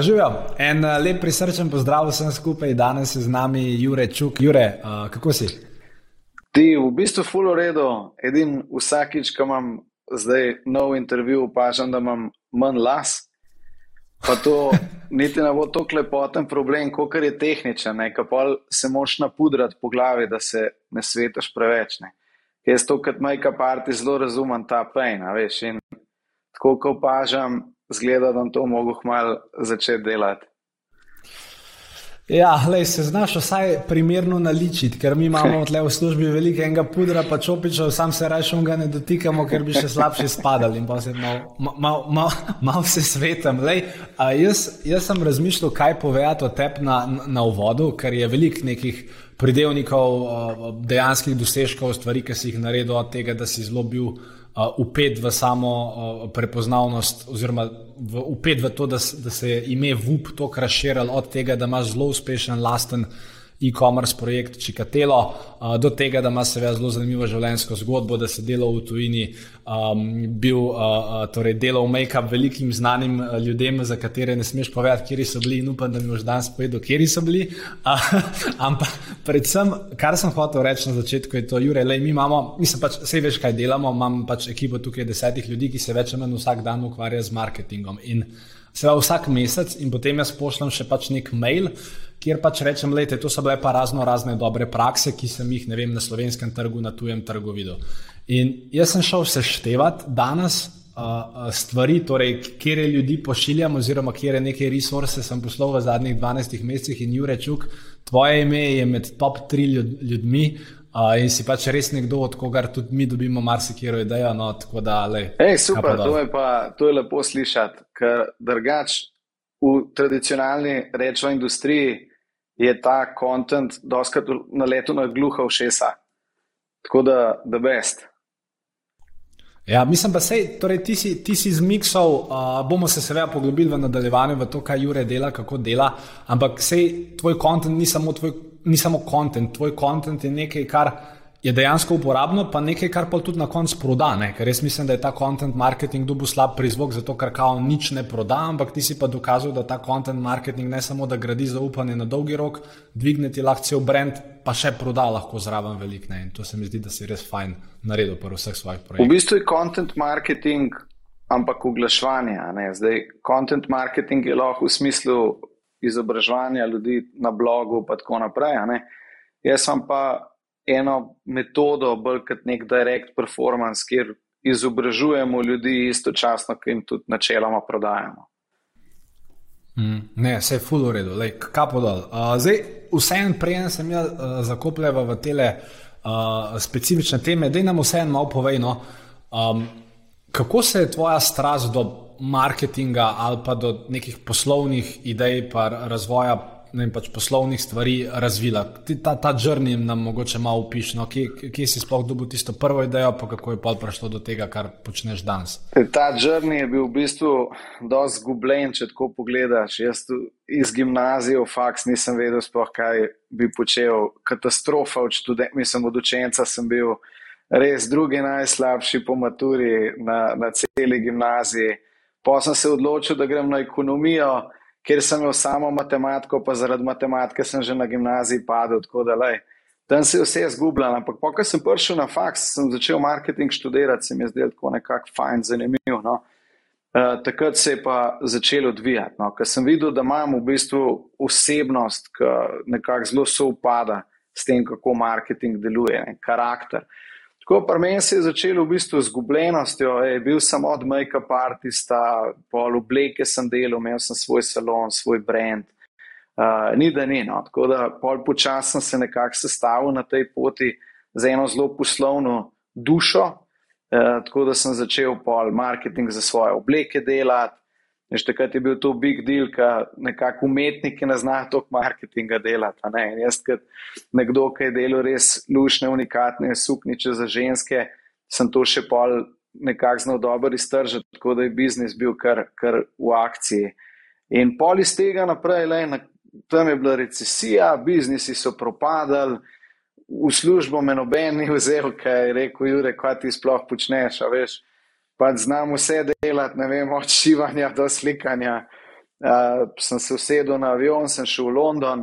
Živijo, en uh, lep prisrčen pozdrav vsem skupaj, danes je z nami Jure Čuk. Jure, uh, kako si? Ti, v bistvu, full redo. Edin vsakič, ko imam zdaj nov intervju, opažam, da imam manj las. Pa to niti ne bo tako lepoten problem, kot je tehničen, kapal se moš napudrati po glavi, da se ne svetaš preveč. Ne. Jaz to, kot majka parti, zelo razumem ta pain, veš. In tako, ko opažam, zgleda, da bom to mogel malo začeti delati. Ja, lej, se znaš vsaj primerno naličiti, ker mi imamo tle v službi velikega pudra, pa čopičev, sam se raje ga ne dotikamo, ker bi še slabše spadali in pa se malo mal, mal, mal se svetam. Lej, jaz, jaz sem razmišljal, kaj povedati o tebi na, na uvodu, ker je veliko nekih pridevnikov, dejanskih dosežkov, stvari, ki si jih naredil od tega, da si zelo bil upet v samo prepoznavnost, oziroma upet v to, da, da se je ime VUP tako razširilo od tega, da imaš zelo uspešen lasten e-commerce projekt Čikatelo, do tega, da ima seveda zelo zanimivo življenjsko zgodbo, da se dela v tujini, um, bil torej delal make-up velikim znanim ljudem, za katere ne smeš povedati, kje so bili in upam, da mi boš danes povedal, kje so bili. Ampak predvsem, kar sem hotel reči na začetku, je to, Jure, le mi imamo, mi se pač vse veš, kaj delamo, imam pač ekipo tukaj desetih ljudi, ki se več ali manj vsak dan ukvarja z marketingom. In seveda vsak mesec in potem jaz pošljem še pač nek mail, kjer pač rečem, da to so bile pa razno razne dobre prakse, ki sem jih vem, na slovenskem trgu, na tujem trgu videl. In jaz sem šel seštevati danes uh, stvari, torej, kje je ljudi pošiljam, oziroma kje je nekaj resurse sem poslal v zadnjih 12 mesecih in Jure Čuk, tvoje ime je med top 3 ljudmi. Uh, in si pač res nekdo, od kogar tudi mi dobimo marsikero idejo. No, da, lej, Ej, super, to je, pa, to je lepo slišati, ker drugač v tradicionalni rečni industriji je ta kontent doskrat na letu na gluha všesa. Tako da, da best. Ja, mislim pa, sej, torej, ti, si, ti si zmiksal, uh, bomo se seveda poglobili v nadaljevanju v to, kaj Jure dela, kako dela, ampak sej, tvoj kontent ni samo tvoj, ni samo kontent, tvoj kontent je nekaj, kar je dejansko uporabno, pa nekaj, kar pa tudi na koncu proda. Ne? Ker jaz mislim, da je ta content marketing dobil slab prizvok, zato ker kao nič ne proda, ampak ti si pa dokazal, da ta content marketing ne samo da gradi zaupanje na dolgi rok, dvigne ti lahko cel brand, pa še proda lahko zraven velik. Ne? In to se mi zdi, da si res fajn naredil pri vseh svojih projektih. V bistvu je content marketing, ampak oglaševanje. Zdaj, content marketing je lahko v smislu izobraževanja ljudi na blogu, pa tako naprej. Jaz sem pa eno metodo, bolj kot nek direct performance, kjer izobražujemo ljudi istočasno, ki jim tudi načeloma prodajamo. Mm, ne, vse je full uredu, kapo dol. Uh, zdaj, vseeno, prej sem jaz uh, zakopljen v tele uh, specifične teme, da nam vseeno povej, no, um, kako se je tvoja strast do marketinga ali pa do nekih poslovnih idej, pa razvoja vem, pač poslovnih stvari razvila. Ta, ta journey nam mogoče malo upiš, no? kje, kje si sploh dobil tisto prvo idejo, pa kako je pa prišlo do tega, kar počneš danes. Ta journey je bil v bistvu dosti zgubljen, če tako pogledaš. Jaz iz gimnazije v faks nisem vedel sploh, kaj bi počel. Katastrofa od študenta, mislim, od učenca sem bil res drugi najslabši po maturi na, na celi gimnaziji. Pa sem se odločil, da grem na ekonomijo ker sem imel samo matematiko, pa zaradi matematike sem že na gimnaziji padel. Tam se je vse zgubljalo, ampak ko sem prišel na faks, sem začel marketing študirati, se mi je zdelo tako nekako fajn, zanimivo. No. Uh, takrat se je pa začelo odvijati. No. Ker sem videl, da imam v bistvu osebnost, ki nekako zelo sovpada s tem, kako marketing deluje, ne, karakter. Uh, Tako pa meni se je začelo v bistvu z gubljenostjo. Bil sem od make-up artista, pol obleke sem delal, imel sem svoj salon, svoj brand. Uh, ni da ni. No. Tako da pol počasno se nekako sestavil na tej poti z eno zelo poslovno dušo Uh, tako da sem začel pol marketing za svoje obleke delati. Veš, takrat je bil to big deal, ker nekako umetniki ne znajo toliko marketinga delati. Ne? In jaz, kot nekdo, ki je delal res lušne, unikatne sukniče za ženske, sem to še pol nekako znal dobro iztržiti, tako da je biznis bil kar, kar v akciji. In pol iz tega naprej, le, na, tam je bila recesija, biznisi so propadali v službo me noben ni vzel, kaj je rekel, Jure, kaj ti sploh počneš, a veš, pa znam vse delati, ne vem, od šivanja do slikanja. Uh, sem se usedel na avion, sem šel v London,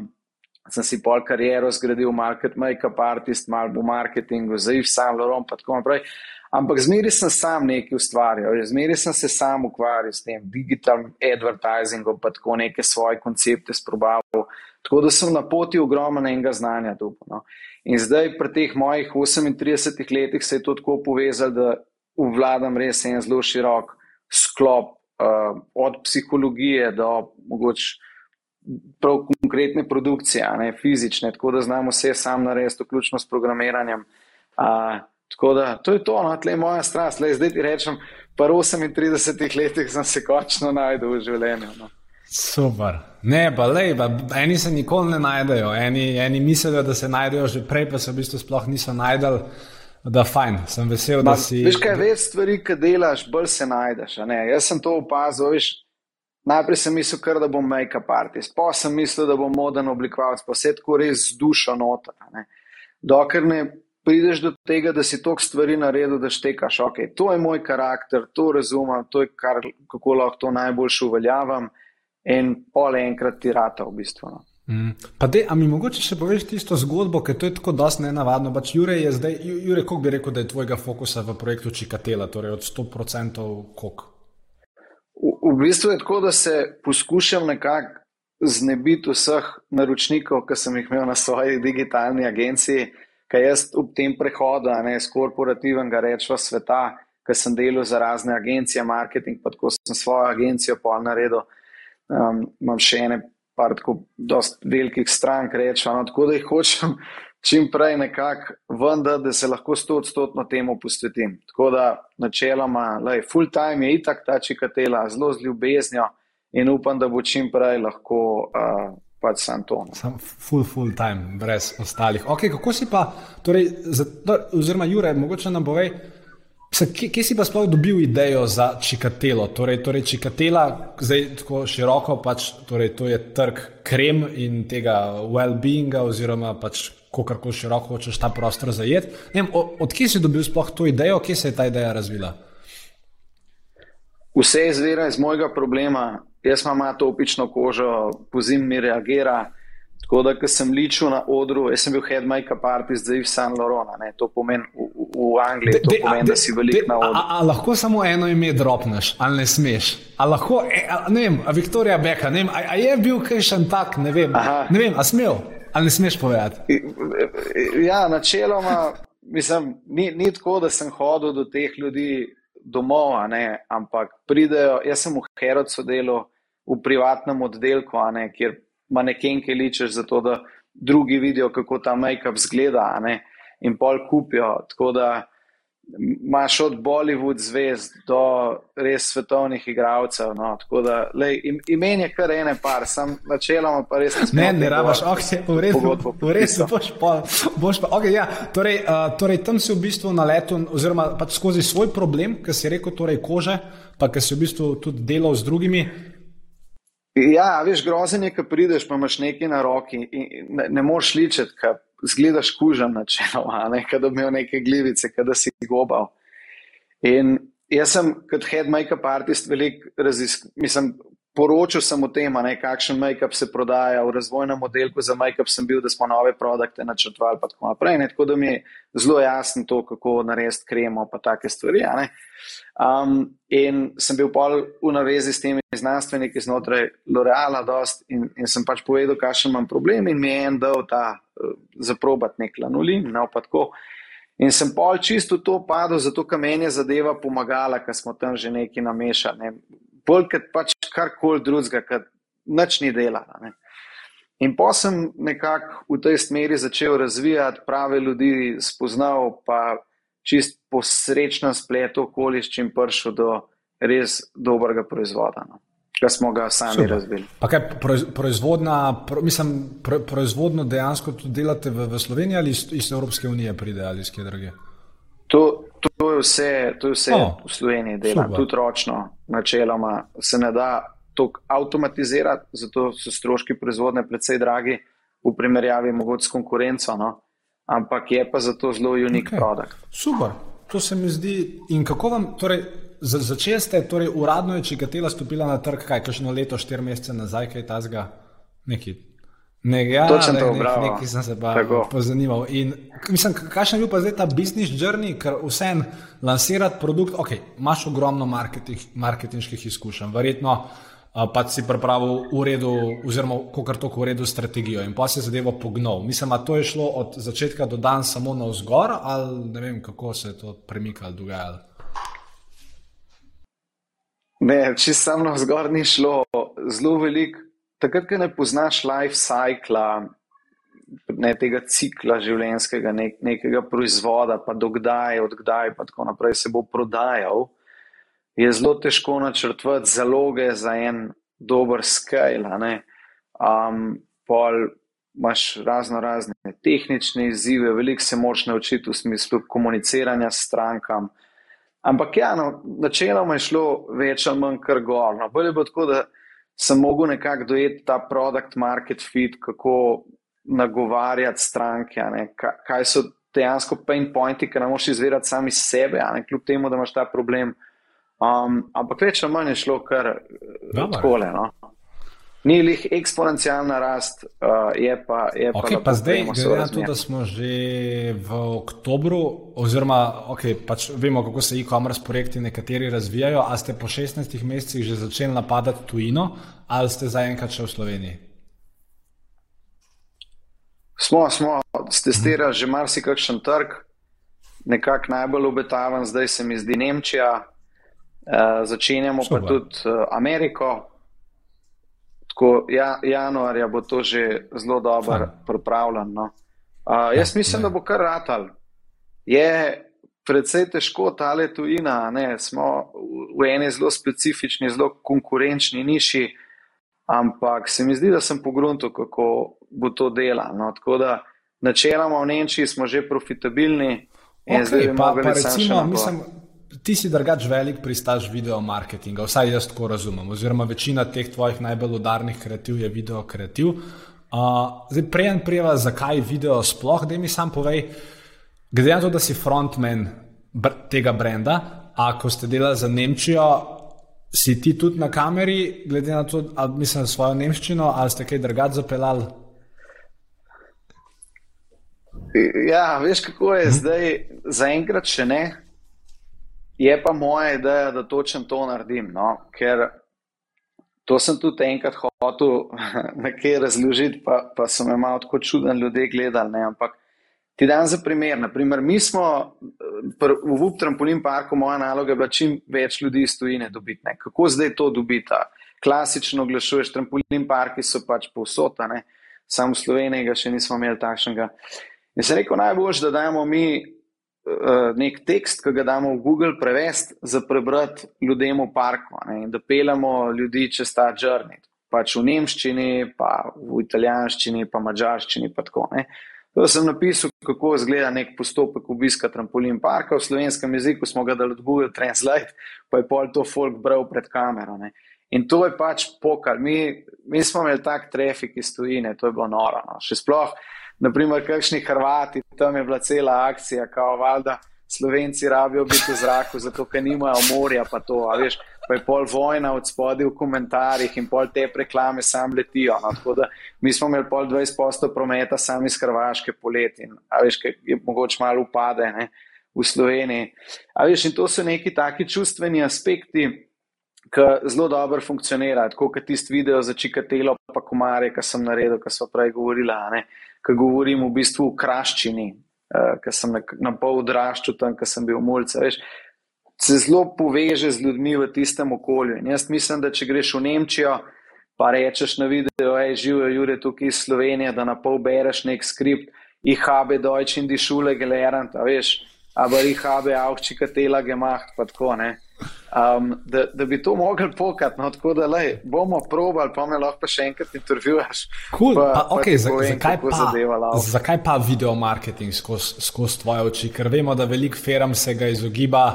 sem si pol kariero zgradil, market make-up artist, malo v marketingu, za Yves Saint Laurent, pa tako naprej. Ampak zmeri sem sam nekaj ustvarjal, zmeri sem se sam ukvarjal s tem digitalnim advertisingom, pa tako neke svoje koncepte sprobaval. Tako da sem na poti ogromno enega znanja. Tupo, no. In zdaj, pri teh mojih 38 letih, se je to tako povezalo, da vladam res en zelo širok sklop, uh, od psihologije do mogoče prav konkretne produkcije, ne fizične, tako da znam vse sam narediti, vključno s programiranjem. Uh, tako da to je to, no, tle je moja strast, le zdaj ti rečem, pa 38 letih sem se končno najdel v življenju. No. Super. Ne, pa lej, pa eni se nikoli ne najdejo, eni, eni mislijo, da se najdejo že prej, pa se v bistvu sploh niso najdel. Da, fajn, sem vesel, Ma, da si. Veš, kaj več stvari, ki delaš, bolj se najdeš. Jaz sem to opazil. Veš, najprej sem mislil, kar, da bom make-up artist, pa sem mislil, da bom moden oblikovalec, pa vse tako res z dušo noter. Dokler ne prideš do tega, da si toliko stvari naredil, da štekaš, ok, to je moj karakter, to razumem, to je kar, kako lahko to najboljše uveljavim in pole enkrat ti rata v bistvu. No. Mm. Pa de, a mi mogoče še poveš tisto zgodbo, ker to je tako dosti nenavadno. Pač Jure je zdaj, Jure, koliko bi rekel, da je tvojega fokusa v projektu Čikatela, torej od 100% koliko? V, v bistvu je tako, da se poskušam nekako znebiti vseh naročnikov, ki sem jih imel na svoji digitalni agenciji, ker jaz v tem prehodu, ne iz korporativnega rečva sveta, ker sem delal za razne agencije, marketing, pa tako sem svojo agencijo pol naredil um, imam še ene par tako dost velikih strank, rečem, no, tako da jih hočem čim prej nekako vendar, da se lahko sto odstotno temu posvetim. Tako da načeloma, lej, full time je itak ta čikatela, zelo z ljubeznjo in upam, da bo čim prej lahko uh, pač sam to. No. Sam full, full time, brez ostalih. Ok, kako si pa, torej, zato, oziroma Jure, mogoče nam povej, Kje, kje si pa sploh dobil idejo za čikatelo? Torej, torej čikatela, zdaj tako široko, pač, torej, to je trg krem in tega well-beinga, oziroma pač, kako široko hočeš ta prostor zajeti. Odkje si dobil sploh to idejo, kje se je ta ideja razvila? Vse izvira iz mojega problema. Jaz imam atopično kožo, po zimi reagira. Tako da, ko sem ličil na odru, jaz sem bil head make-up artist za Yves Saint Laurent, ne, to pomeni v, v Angliji, to de, pomeni, de, da si velik de, na odru. A, a lahko samo eno ime dropneš, ali ne smeš? A lahko, e, a, ne vem, a Viktorija Beka, ne vem, a, a je bil kaj še tak, ne vem, Aha. ne vem, a smel, ali ne smeš povedati? Ja, načeloma, mislim, ni, ni tako, da sem hodil do teh ljudi domov, ampak pridejo, jaz sem v Herodsu delal v privatnem oddelku, ne, kjer manekenke ličeš, zato da drugi vidijo, kako ta make-up zgleda, ne? in pol kupijo. Tako da imaš od Bollywood zvezd do res svetovnih igralcev. No? Tako da lej, imen je kar ene par, sem načeloma pa res ne. Ne, ne rabaš, ok, v redu, v redu, boš pa. Boš pa okay, ja. torej, uh, torej, tam si v bistvu na letu, oziroma pač skozi svoj problem, ki si rekel, torej kože, pa ki si v bistvu tudi delal z drugimi. Ja, veš, grozen je, ko prideš, pa imaš nekaj na roki in ne, ne moreš ličeti, kaj zgledaš kužen načeloma, ne, da bi imel neke glivice, da si gobal. In jaz sem kot head make-up artist velik raziskoval, mislim, poročal sem o tem, ne, kakšen make-up se prodaja. V razvojnem oddelku za make-up sem bil, da smo nove produkte načrtovali, pa tako naprej. Ne, tako da mi je zelo jasno to, kako narediti kremo, pa take stvari. Um, in sem bil pol v navezi s temi znanstveniki znotraj L'Oreala in, in sem pač povedal, kakšen imam problem in mi je en dal ta uh, zaprobat nek lanolin, no pa tako. In sem pol čisto to padel, zato ker meni je zadeva pomagala, ker smo tam že neki namešali. Ne. Bolj kot pač karkoli drugega, kar nič ni dela. Ne. In pa sem nekako v tej smeri začel razvijati prave ljudi, spoznal pa čist po srečnem spletu okoliščin prišel do res dobrega proizvoda. No. Ki smo ga sami Super. razvili. Kaj, proizvodna, pro, mislim, pro, proizvodno dejansko tudi delate v, v Sloveniji ali iz, iz Evropske unije pride ali iz kje druge? To, to je vse, to je vse oh, v Sloveniji dela, tudi ročno, načeloma se ne da to avtomatizirati, zato so stroški proizvodne precej dragi v primerjavi mogoče s konkurenco. No? Ampak je pa zato zelo unik okay. produkt. Super, to se mi zdi. In kako vam, torej, začeli ste, torej, uradno je Čigatela stopila na trg, kaj kakšno leto, štiri mesece nazaj, kaj je ta zga, neki. Ne, ja, Točno to, ne, nekaj sem se pa pozanimal. In, mislim, kakšen je bil pa zdaj ta business journey, ker vsem lansirati produkt, ok, imaš ogromno marketinških izkušenj, verjetno pa si pripravil v redu, oziroma kako to v redu strategijo in pa se zadevo pognal. Mislim, da to je šlo od začetka do dan samo na vzgor, ali ne vem, kako se je to premikalo, dogajalo. Ne, če samo na vzgor ni šlo, zelo velik. Takrat, ko ne poznaš life cycla, ne tega cikla življenjskega, nek, nekega proizvoda, pa dokdaj, odkdaj, pa tako naprej se bo prodajal je zelo težko načrtovati zaloge za en dober scale. Um, pol imaš razno razne tehnične izzive, veliko se moraš naučiti v smislu komuniciranja s strankam. Ampak ja, no, načeloma je šlo več ali manj kar gor. No, bolje bo tako, da sem mogel nekako dojeti ta produkt market fit, kako nagovarjati stranke, kaj, kaj so dejansko pain pointi, ki ne moš izvirati sami sebe, kljub temu, da imaš ta problem. Um, ampak več ali manj je šlo kar eh, tako. No? Ni jih eksponencialna rast, uh, je pa. Je okay, pa, pa zdaj, glede na to, da smo že v oktobru, oziroma okay, pač vemo, kako se e-commerce projekti nekateri razvijajo, ali ste po 16 mesecih že začeli napadati tujino, ali ste zaenkrat še v Sloveniji? Smo, smo testirali že marsikakšen trg, nekako najbolj obetaven, zdaj se mi zdi Nemčija. Uh, začenjamo Super. pa tudi uh, Ameriko. Tako, ja, januarja bo to že zelo dobro pripravljeno. No. Uh, jaz ja, mislim, ne. da bo kar ratal. Je predvsej težko ta letujina, ne, smo v eni zelo specifični, zelo konkurenčni niši, ampak se mi zdi, da sem pogrunil, kako bo to dela. No. Tako da načeloma v Nemčiji smo že profitabilni. Okay, pa, pa recimo, mislim, ti si drugač velik pristaš video marketinga, vsaj jaz tako razumem. Oziroma, večina teh tvojih najbolj udarnih kreativ je video kreativ. Uh, zdaj, prej en prijeva, zakaj video sploh, da mi sam povej, glede na to, da si frontman br tega brenda, a ko ste delali za Nemčijo, si ti tudi na kameri, glede na to, ali mislim svojo nemščino, ali ste kaj drugače zapeljali? Ja, veš, kako je zdaj, zaenkrat še ne. Je pa moja ideja, da točno to naredim, no? ker to sem tudi enkrat hotel nekaj razložiti, pa, pa so me malo tako čuden ljudje gledali. Ne? Ampak ti dan za primer. Naprimer, mi smo v VUP trampolin parku, moja naloga je bila čim več ljudi iz tujine dobiti. Ne? Kako zdaj to dobiti? Klasično oglašuješ, trampolin parki so pač povsota, samo v Sloveniji ga še nismo imeli takšnega. In se rekel, najboljš, da dajemo mi uh, nek tekst, ki ga damo v Google, prevesti za prebrati ljudem v parku ne, in da peljemo ljudi čez ta journey. Pač v nemščini, pa v italijanščini, pa mačarščini. Pa tako, to sem napisal, kako izgleda nek postopek obiska trampolin parka. V slovenskem jeziku smo ga dali od Google Translate, pa je pol to folk bral pred kamero. Ne. In to je pač pokal. Mi, mi smo imeli tak trafik iz tujine, to je bilo noro. No. Še sploh naprimer, kakšni Hrvati, tam je bila cela akcija, kao valjda. Slovenci rabijo biti v zraku, zato ker nimajo morja, pa to, a veš, pa je pol vojna od spodaj v komentarjih in pol te reklame sam letijo. No, tako da mi smo imeli pol 20 postov prometa sami iz Hrvaške poleti in, veš, kaj je mogoče malo upade ne, v Sloveniji. A veš, in to so neki taki čustveni aspekti, ki zelo dobro funkcionirajo, tako kot tisti video za čikatelo pa komarje, ki sem naredil, ki so prej govorila, ne ki govorim v bistvu v kraščini, uh, ker sem na, na pol odraščal tam, ker sem bil mulce. Veš, se zelo poveže z ljudmi v tistem okolju. In jaz mislim, da če greš v Nemčijo, pa rečeš na video, hej, živijo Jure tukaj iz Slovenije, da na pol bereš nek skript, IHB, Deutsch in die Schule gelernt, veš, ali rehabe, avči, katela, gemaht, pa tako ne. Um, da, da bi to mogli pokati, no, tako da lej, bomo probali, pa me lahko še enkrat intervjuješ. Cool. Pa, pa, okay, pa povem, zakaj, pa, zakaj pa video marketing skozi skoz tvoje oči? Ker vemo, da veliko firm se ga izogiba.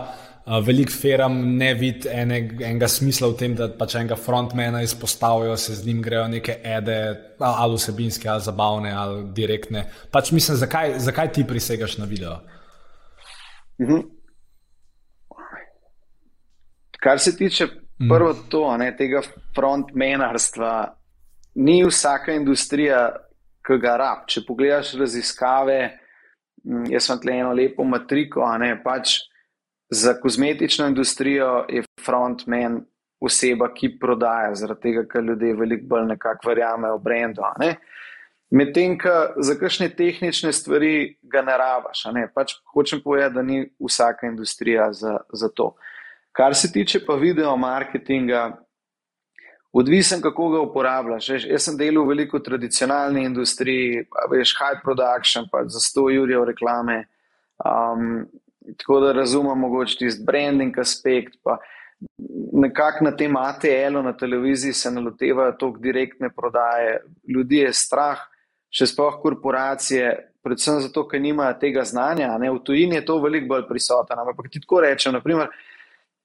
Veliko firm ne vidi enega, enega smisla v tem, da pač enega frontmana izpostavijo, se z njim grejo neke ede, ali vsebinske, ali zabavne, ali direktne. Pač mislim, zakaj, zakaj ti prisegaš na video? -hmm. Kar se tiče mm. prvo to, ne, tega frontmenarstva, ni vsaka industrija, ki ga rab. Če pogledaš raziskave, mm, jaz sem tle eno lepo matriko, ne, pač za kozmetično industrijo je frontmen oseba, ki prodaja, zaradi tega, ker ljudje veliko bolj nekako verjamejo v brendu. Ne. Medtem, za kakšne tehnične stvari ga ne rabaš, ne. pač hočem povedati, da ni vsaka industrija za, za to. Kar se tiče pa video marketinga, odvisen, kako ga uporabljaš. Veš, jaz sem delal v veliko tradicionalni industriji, pa veš, high production, pa za 100 jurjev reklame. Um, tako da razumem mogoče tisti branding aspekt. Nekako na tem ATL-u na televiziji se nalotevajo toliko direktne prodaje, ljudi je strah, še sploh korporacije, predvsem zato, ker nimajo tega znanja. Ne? V tujini je to veliko bolj prisotno. Ampak ti tako rečem, naprimer,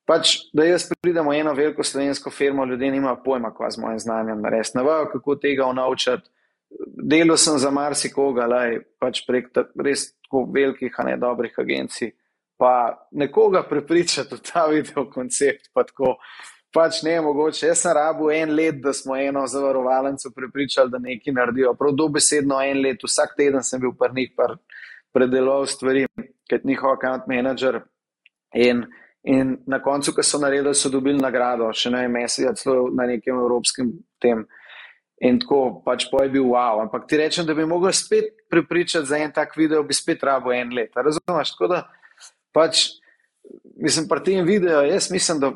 Pač, da jaz pridem v eno veliko slovensko firmo, ljudje nimajo pojma, kaj z mojim znanjem narediti. Ne vajo, kako tega naučiti. Delal sem za marsikoga, laj, pač prek res tako velikih, a ne dobrih agencij. Pa nekoga prepričati v ta video koncept. Pa tako, pač ne je mogoče. Jaz sem rabu en let, da smo eno zavarovalnico prepričali, da nekaj naredijo. Prav dobesedno en let, vsak teden sem bil pri njih, predeloval stvari, kot njihov account manager. In In na koncu, ko so naredili, so dobili nagrado, še ne mesec, celo na nekem evropskem tem. In tako pač poj bil wow. Ampak ti rečem, da bi mogel spet pripričati za en tak video, bi spet rabo en let. Razumeš? Tako da pač, mislim, pri tem videu, jaz mislim, da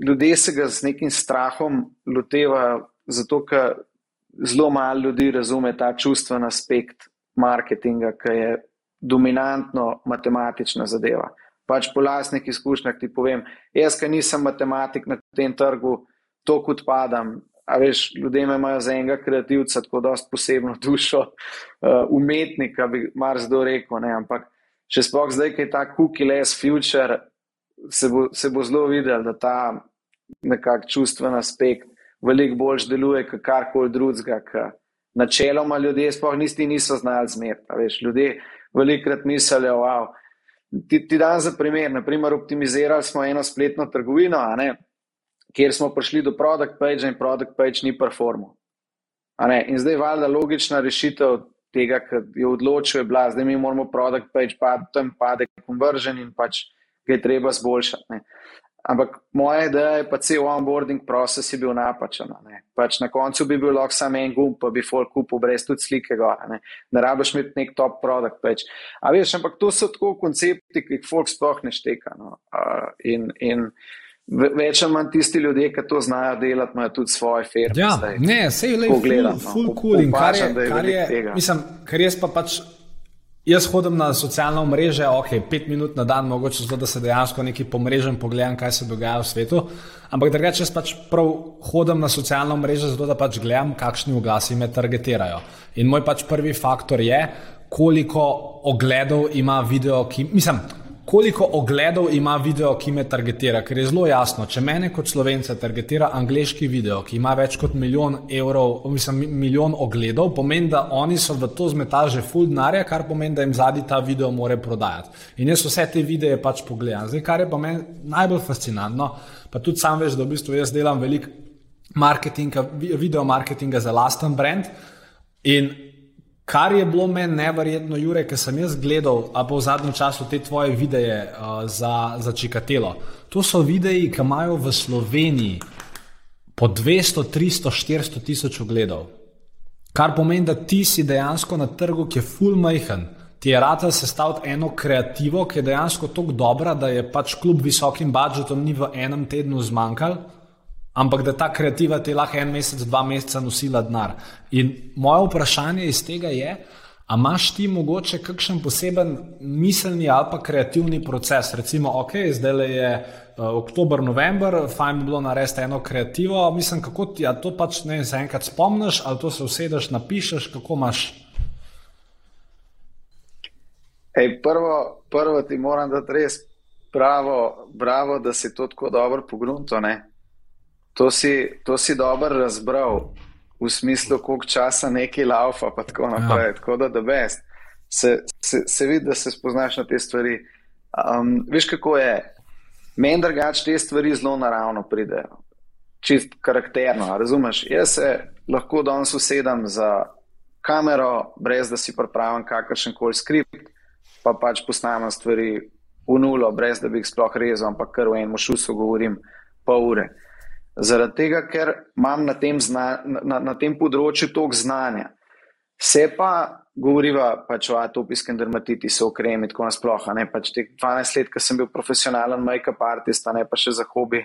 ljudje se ga z nekim strahom lotevajo, zato ker zelo malo ljudi razume ta čustven aspekt marketinga, ki je dominantno matematična zadeva pač po lastnih izkušnjah ti povem, jaz, ki nisem matematik na tem trgu, to kot padam. A veš, ljudje imajo za enega kreativca tako dosto posebno dušo, uh, umetnika, bi marsikdo rekel, ne? ampak če sploh zdaj, ki je ta cookie less future, se bo, se bo zelo videl, da ta nekak čustven aspekt veliko bolj deluje, kot karkoli drugega. Načeloma ljudje sploh niti niso znali zmeriti. Ljudje velikrat mislijo, wow, Ti, ti dan za primer, naprimer, optimizirali smo eno spletno trgovino, kjer smo prišli do produkt page in produkt page ni performo. In zdaj valjda logična rešitev tega, kar je odločil, je bila, zdaj mi moramo produkt page, pa tam pade conversion in pač ga je treba zboljšati. Ne. Ampak moja ideja je pa cel onboarding proces je bil napačen. Pač na koncu bi bil lahko samo en gumb, pa bi folk kupil brez tudi slike gor. Ne, ne rabiš imeti nek top produkt. Pač. A veš, ampak to so tako koncepti, ki jih folk sploh ne šteka. No. Uh, in, in več ali manj tisti ljudje, ki to znajo delati, imajo tudi svoje firme. Ja, zdaj, ne, sej le, full, full no. cool. Kar je, kar je, mislim, kar jaz pa pač. Jaz hodim na socialna mreža, ok, pet minut na dan, mogoče zato, da se dejansko nekaj pomrežem, pogledam, kaj se dogaja v svetu. Ampak drugače, jaz pač prav hodim na socialna mreža, zato da pač gledam, kakšni oglasi me targetirajo. In moj pač prvi faktor je, koliko ogledov ima video, ki, mislim, koliko ogledov ima video, ki me targetira. Ker je zelo jasno, če mene kot slovence targetira angliški video, ki ima več kot milijon evrov, mislim, milijon ogledov, pomeni, da oni so v to zmetaže full denarja, kar pomeni, da jim zadnji ta video more prodajati. In jaz vse te videe pač pogledam. Zdaj, kar je pa meni najbolj fascinantno, pa tudi sam veš, da v bistvu jaz delam veliko video marketinga za lasten brand. In Kar je bilo meni nevrjetno, Jurek, ker sem jaz gledal, a pa v zadnjem času te tvoje videe uh, za, za Čikatelo. To so videi, ki imajo v Sloveniji po 200, 300, 400 tisoč ogledov. Kar pomeni, da ti si dejansko na trgu, ki je full majhen. Ti je rad sestaviti eno kreativo, ki je dejansko tako dobra, da je pač kljub visokim budžetom ni v enem tednu zmanjkalo ampak da ta kreativa ti lahko en mesec, dva meseca nosila denar. In moje vprašanje iz tega je, A imaš ti mogoče kakšen poseben miselni ali pa kreativni proces? Recimo, ok, zdaj le je uh, oktober, november, fajn bi bilo narediti eno kreativo. Mislim, kako ti ja, to pač ne za enkrat spomniš, ali to se usedeš, napišeš, kako imaš. Ej, prvo, prvo ti moram dati res bravo, bravo, da si to tako dobro pogrunto. To si, to si dobro razbral v smislu, koliko časa neki laufa, pa tako naprej. Ja. Tako da, da best. Se, se, se vidi, da se spoznaš na te stvari. Um, veš, kako je. Meni drugače te stvari zelo naravno pridejo, čist karakterno. Razumeš? Jaz se lahko danes usedem za kamero, brez da si pripravim kakršen koli skript, pa pač posnamem stvari v nulo, brez da bi jih sploh rezal, ampak kar v enem šusu govorim pol ure. Zaradi tega, ker imam na tem, zna, na, na tem področju toliko znanja. Se pa govoriva pač o atopijskem dermatitisu, o kremi, tako nasplošno. Pač teh 12 let, ko sem bil profesionalen make-up artist, ne pa še za hobi,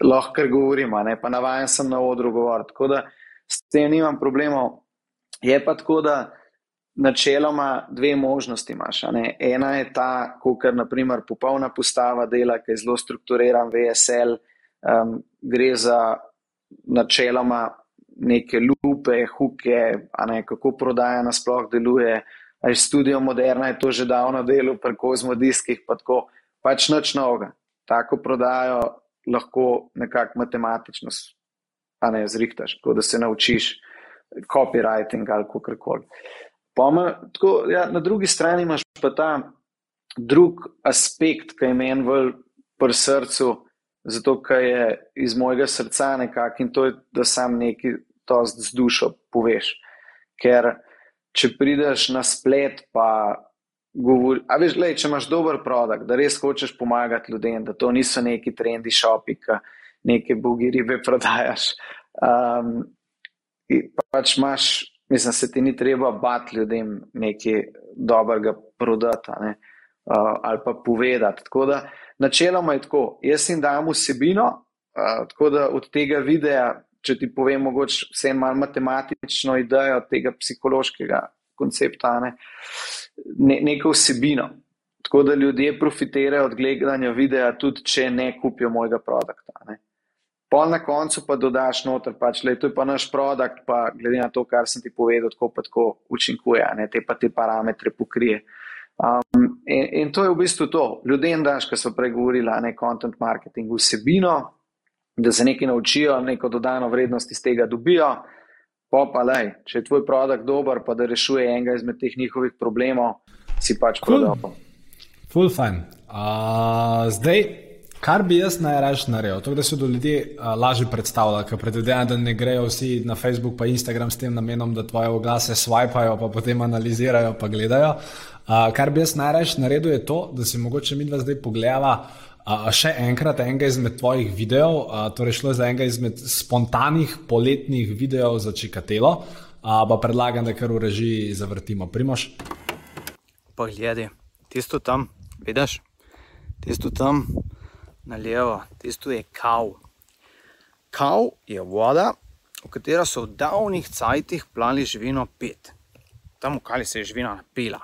lahko kar govorim, ne pa navajen sem na odru govoriti. Tako da s tem nimam problemov. Je pa tako, da načeloma dve možnosti imaš. Ena je ta, ko kar naprimer popolna postava dela, ki je zelo strukturiran, VSL um, gre za načeloma neke lupe, huke, ne, kako prodaja nasploh deluje. Aj studio Moderna je to že davno delo, preko zmodiskih, pa tako pač noč novega. Tako prodajo lahko nekako matematično, a ne zrihtaš, tako da se naučiš copywriting ali kako koli. Ja, na drugi strani imaš pa ta drug aspekt, ki je meni v srcu, zato ker je iz mojega srca nekako in to je, da sam neki to z dušo poveš. Ker če prideš na splet, pa govori, a veš, lej, če imaš dober produkt, da res hočeš pomagati ljudem, da to niso neki trendi shopi, ki neke bogi ribe prodajaš. Um, pač imaš, mislim, se ti ni treba bati ljudem nekaj dobrega prodati ne? Uh, ali pa povedati. Tako da, načeloma je tako, jaz jim dam vsebino, uh, tako da od tega videa, če ti povem, mogoče vse malo matematično idejo tega psihološkega koncepta, ne, ne, neko vsebino. Tako da ljudje profitirajo od gledanja videa, tudi če ne kupijo mojega produkta. Pol na koncu pa dodaš noter, pač, le, to je pa naš produkt, pa glede na to, kar sem ti povedal, tako pa tako učinkuje, ne, te pa te parametre pokrije. Uh, Um, in, in to je v bistvu to, ljudem daš, ki so pregovorili, ne content marketing, vsebino, da se nekaj naučijo, neko dodano vrednost iz tega dobijo. Pa pa lej, če je tvoj produkt dober, pa da rešuje enega izmed teh njihovih problemov, si pač cool. prodal. Full fine. Uh, zdaj, kar bi jaz najraje naredil, to, da se do ljudi uh, lažje predstavlja, ker predvidevam, da ne grejo vsi na Facebook in Instagram s tem namenom, da tvoje oglase swipajo, pa potem analizirajo, pa gledajo. Uh, kar bi jaz najraje naredil, je to, da si mogoče mi dva zdaj pogledava uh, še enkrat enega izmed tvojih videov. Uh, torej, šlo je za enega izmed spontanih poletnih videov za čikatelo. Uh, pa predlagam, da kar v režiji zavrtimo. Primoš. Poglej, tisto tam, vidiš, tisto tam na levo, tisto je kav. Kav je voda, v katero so v davnih cajtih plali živino pet. Tam v kali se je živina napila.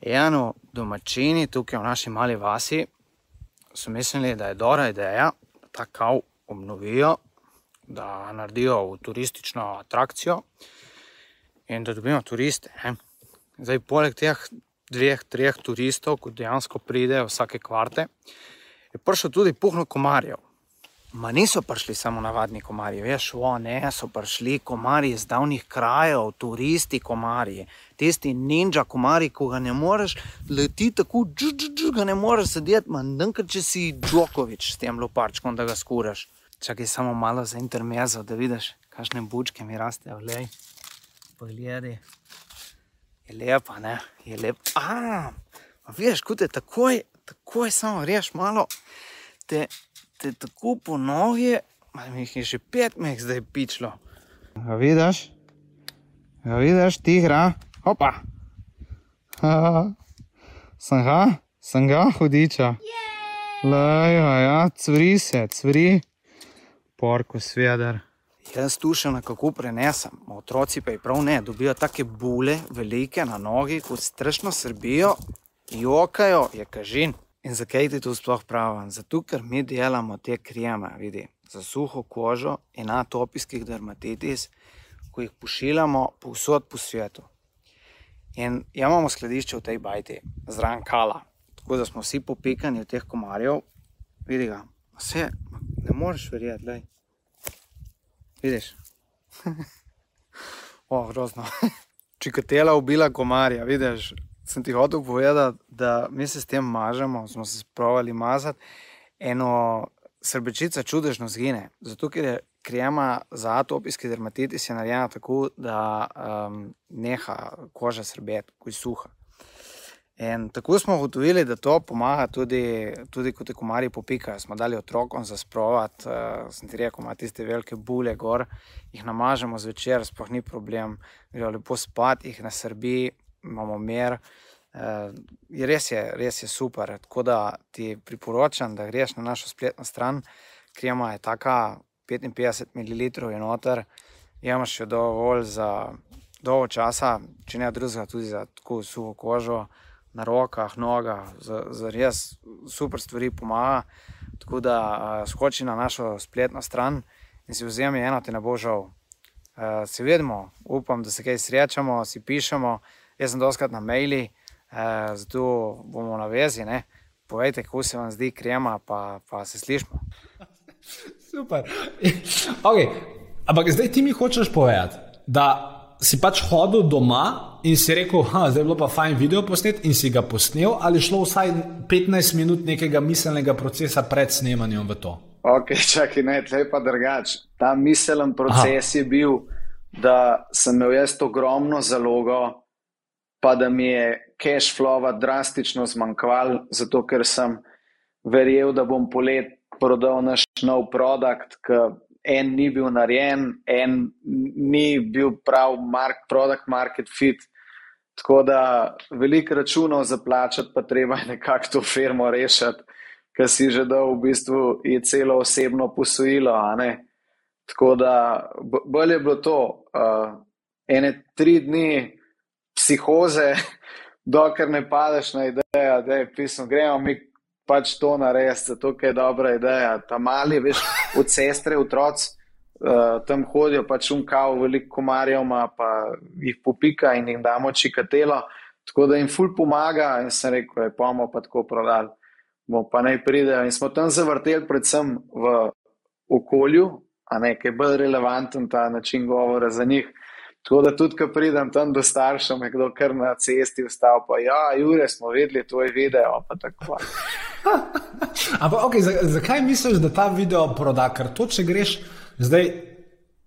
Eno domačini tukaj v naši mali vasi so mislili, da je dobra ideja, da ta kav obnovijo, da naredijo v turistično atrakcijo in da dobimo turiste. Ne? Zdaj, poleg teh dveh, treh turistov, ko dejansko pridejo vsake kvarte, je prišel tudi puhno komarjev. Ma niso prišli samo navadni komarji, veš, o, ne, so prišli komarji iz davnih krajev, turisti komarji, tisti ninja komarji, ko ga ne moreš leti tako, dž, ga ne moreš sedeti, manj, če si Džokovič s tem loparčkom, da ga skuraš. Čakaj samo malo za intermezo, da vidiš, kakšne bučke mi rastejo, gledaj. Pogledi. Je lepa, ne, je lepa. A, veš, kot je takoj, takoj samo reš malo. Te, te tako po nogi, mi jih je že pet meh zdaj pičlo. Ga vidiš? Ga vidiš, tigra? Opa! Ha, sem ga, sem ga, hudiča. Lej, ja, cvri se, cvri. Porko sveder. jaz tušem, kako prenesem. Otroci pa jih prav ne, dobijo take bule, velike na nogi, kot strašno srbijo, jokajo, je kažin. In zakaj ti to sploh pravim? Zato, ker mi delamo te kreme, vidi, za suho kožo in atopijskih dermatitis, ko jih pošiljamo povsod po svetu. In imamo skladišče v tej bajti, zraven kala, tako da smo vsi popikani od teh komarjev. Vidi ga, vse, ne moreš verjeti, da je. Vidiš? o, grozno. Čikatela ubila komarja, vidiš. Sem ti hotel povedati, da mi se s tem mažemo, smo se spravili mazati. Eno srbečica čudežno zgine, zato ker je krema za atopijski dermatitis narejena tako, da um, neha koža srbeti, ko je suha. In tako smo ugotovili, da to pomaga tudi, tudi ko te komarji popikajo. Smo dali otrokom za sprovat, uh, sem ti rekel, ima tiste velike bule gor, jih namažemo zvečer, sploh ni problem, grejo lepo spat, jih na Srbiji, imamo mer. Uh, res, je, res je super. Tako da ti priporočam, da greš na našo spletno stran. Krema je taka 55 ml in noter, imaš jo dovolj za dolgo časa, če ne drugega, tudi za tako suho kožo na rokah, nogah, za, za res super stvari pomaga. Tako da uh, skoči na našo spletno stran in si vzemi eno, ti ne bo žal. Uh, se vidimo, upam, da se kaj srečamo, si pišemo. Jaz sem doskrat na maili, uh, zato bomo na vezi. Ne? Povejte, kako se vam zdi krema, pa, pa se slišmo. Super. Okay. Ampak zdaj ti mi hočeš povedati, da si pač hodil doma in si rekel, da je bilo pa fajn video posnet in si ga posnel, ali šlo vsaj 15 minut nekega miselnega procesa pred snemanjem v to? Ok, čakaj, ne, tle pa drugač. Ta miselen proces Aha. je bil, da sem imel jaz ogromno zalogo, pa da mi je cash flow drastično zmanjkval, zato ker sem verjel, da bom polet prodal naš nov produkt, en ni bil narejen, en ni bil prav mark, product market fit. Tako da veliko računov za plačati, pa treba nekako to firmo rešiti, ker si že dal v bistvu je celo osebno posojilo. Tako da bolje je bilo to, uh, ene tri dni psihoze, dokler ne padeš na idejo, da je pismo, gremo mi pač to narediti, zato je dobra ideja. Ta mali, veš, od sestre, otroci uh, tam hodijo, pač umkav, veliko komarjev pa jih popika in jim damo čikatelo. Tako da jim ful pomaga in sem rekel, da bomo pa tako prodali, bomo pa naj pridejo. In smo tam zavrteli predvsem v okolju, a ne, ki je bolj relevanten ta način govora za njih. Tako da tudi, ko pridem tam do staršev, me kdo kar na cesti vstal, pa ja, Jure, smo videli tvoj video, pa tako. Ampak, okay, zakaj misliš, da ta video proda? Ker to, če greš zdaj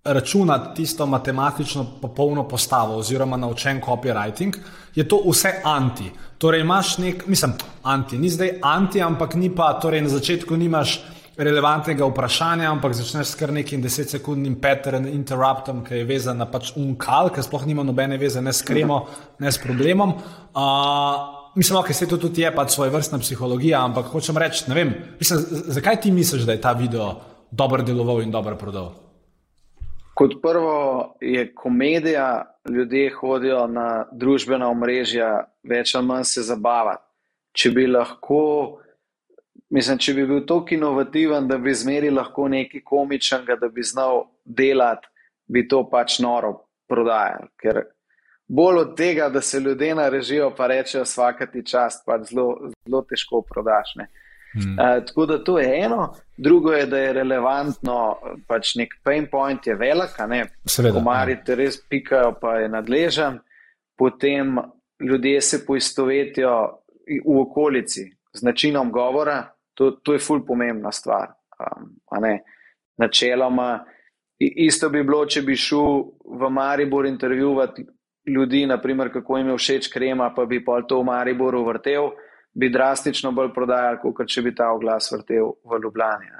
računati tisto matematično popolno postavo, oziroma naučen copywriting, je to vse anti. Torej, imaš nek, mislim, anti, ni zdaj anti, ampak ni pa, torej na začetku nimaš relevantnega vprašanja, ampak začneš s kar nekim desetsekundnim pattern interruptom, ki je vezan na pač unkal, ki sploh nima nobene veze ne s kremo, ne s problemom. Uh, Mislim, da okay, se to tudi je, pač svoje vrstna psihologija, ampak hočem reči, ne vem, mislim, zakaj ti misliš, da je ta video dobro deloval in dobro prodal? Kot prvo je komedija, ljudje hodijo na družbena omrežja, več ali manj se zabavati. Če bi lahko Mislim, če bi bil tako inovativen, da bi zmeri lahko nekaj komičnega, da bi znal delati, bi to pač noro prodajal. Ker bolj od tega, da se ljudje narežijo, pa rečejo, vsakati čast, pač zelo, zelo težko prodaš. Hmm. Uh, tako da to je eno, drugo je, da je relevantno, pač nek pain point je velik, ne, komarji te res pikajo, pa je nadležen, potem ljudje se poistovetijo v okolici z načinom govora, To, to je fulj pomembna stvar. Um, Načeloma, isto bi bilo, če bi šel v Maribor intervjuvati ljudi, naprimer, kako jim je všeč krema, pa bi pa to v Mariboru vrtel, bi drastično bolj prodajal, kot če bi ta oglas vrtel v Ljubljani.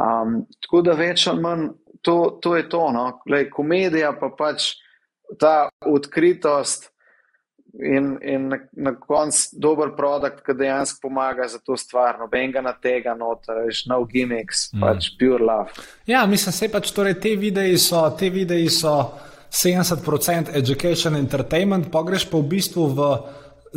Um, tako da več ali manj to, to je to. No? Glej, komedija pa pač ta odkritost in, in na, na koncu dober produkt, ki dejansko pomaga za to stvar, noben ga na tega noter, veš, no gimmicks, mm. pač pure love. Ja, mislim, se pač torej te videi so, te videi so 70% education entertainment, pa greš pa v bistvu v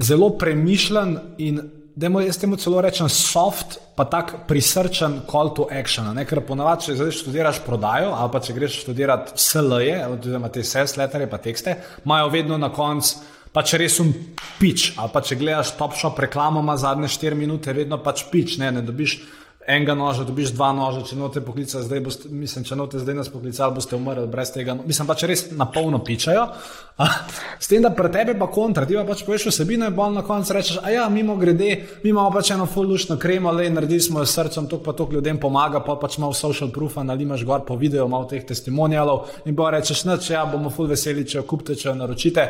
zelo premišljen in da jaz temu celo rečem soft, pa tak prisrčen call to action. Ne? Ker ponavadi, če zdaj študiraš prodajo ali pa če greš študirati SLE, oziroma te sales letterje, pa tekste, imajo vedno na koncu. Pa če res um pič, ali pa če gledaš top shop reklamo, ima zadnje 4 minute, vedno pač pič, ne, ne dobiš enega noža, dobiš dva noža, če note poklica, zdaj boste, mislim, če note zdaj nas poklicali, boste umrli brez tega. No, mislim pa, če res na polno pičajo. S tem, da pre tebe pa kontra, ti pa pač poveš vsebino in bolj na koncu rečeš, a ja, mimo grede, mi imamo pač eno full lušno kremo, le naredili smo jo s srcem, to pa to ljudem pomaga, pa pač malo social proof, nalimaš gor po videu, malo teh testimonialov in pa rečeš, noč, ja, bomo full veseli, če jo kupite, če jo naročite.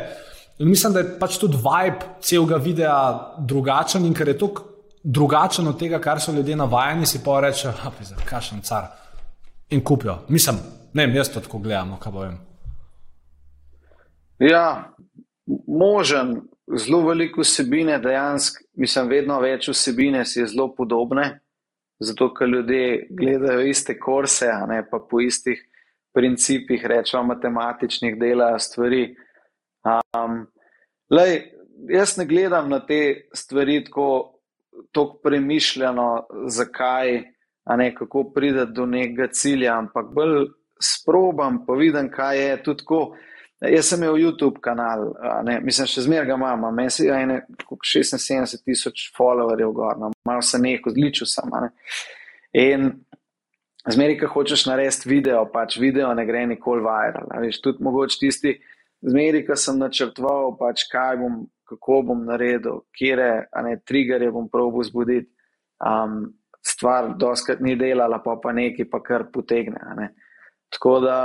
In mislim, da je pač tudi vibe celega videa drugačen in ker je tukaj drugačen od tega, kar so ljudje navajeni, si pa reče, da je kašen car in kupijo. Mislim, ne vem, jaz to tako gledam, no, kaj povem. Ja, možen, zelo veliko vsebine, dejansko, mislim, vedno več vsebine si je zelo podobne, zato ker ljudje gledajo iste kurse, a ne pa po istih principih, rečemo, matematičnih dela stvari. Um, lej, jaz ne gledam na te stvari tako tako premišljeno, zakaj, ne kako pride do nekega cilja, ampak bolj sprobam, pa vidim, kaj je tudi tako. Jaz sem imel YouTube kanal, ne, mislim, še zmeraj ga imam, meni se je 76 tisoč followerjev gor, no, malo se neko zličil sem. Ne. In zmeraj, ko hočeš narediti video, pač video ne gre nikoli viral. Veš, tudi mogoče tisti, zmeraj, ko sem načrtoval, pač kaj bom kako bom naredil, kje je triggerje, bom probo zbuditi. Um, stvar, doskrat ni delala, pa pa nekaj, pa kar potegne. Ne. Tako da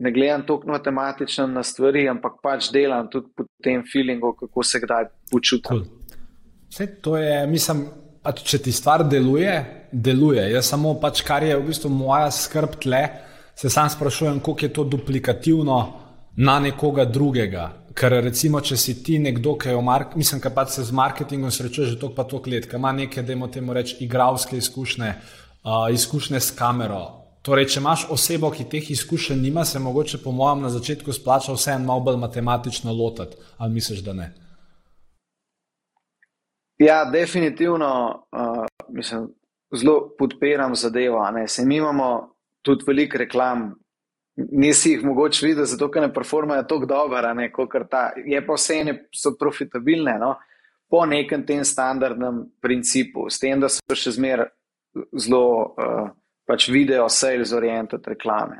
ne gledam tako matematično na stvari, ampak pač delam tudi po tem feelingu, kako se kdaj počutim. Cool. Vse to je, mislim, pač, če ti stvar deluje, deluje. Jaz samo pač, kar je v bistvu moja skrb tle, se sam sprašujem, koliko je to duplikativno na nekoga drugega. Ker recimo, če si ti nekdo, ki je v marketingu, mislim, da se z marketingom srečuje že toliko pa toliko let, ki ima neke, da imamo temu reči, igralske izkušnje, uh, izkušnje s kamero. Torej, če imaš osebo, ki teh izkušenj nima, se mogoče po mojem na začetku splača vse en malo bolj matematično lotati. Ali misliš, da ne? Ja, definitivno uh, mislim, zelo podpiram zadevo. Mi imamo tudi veliko reklam, nisi jih mogoče videl, zato ker ne performajo tako dobro, kot ta. Je pa vse ene so profitabilne, no? po nekem tem standardnem principu, s tem, da so še zmeraj zelo uh, pač video, sales oriented reklame.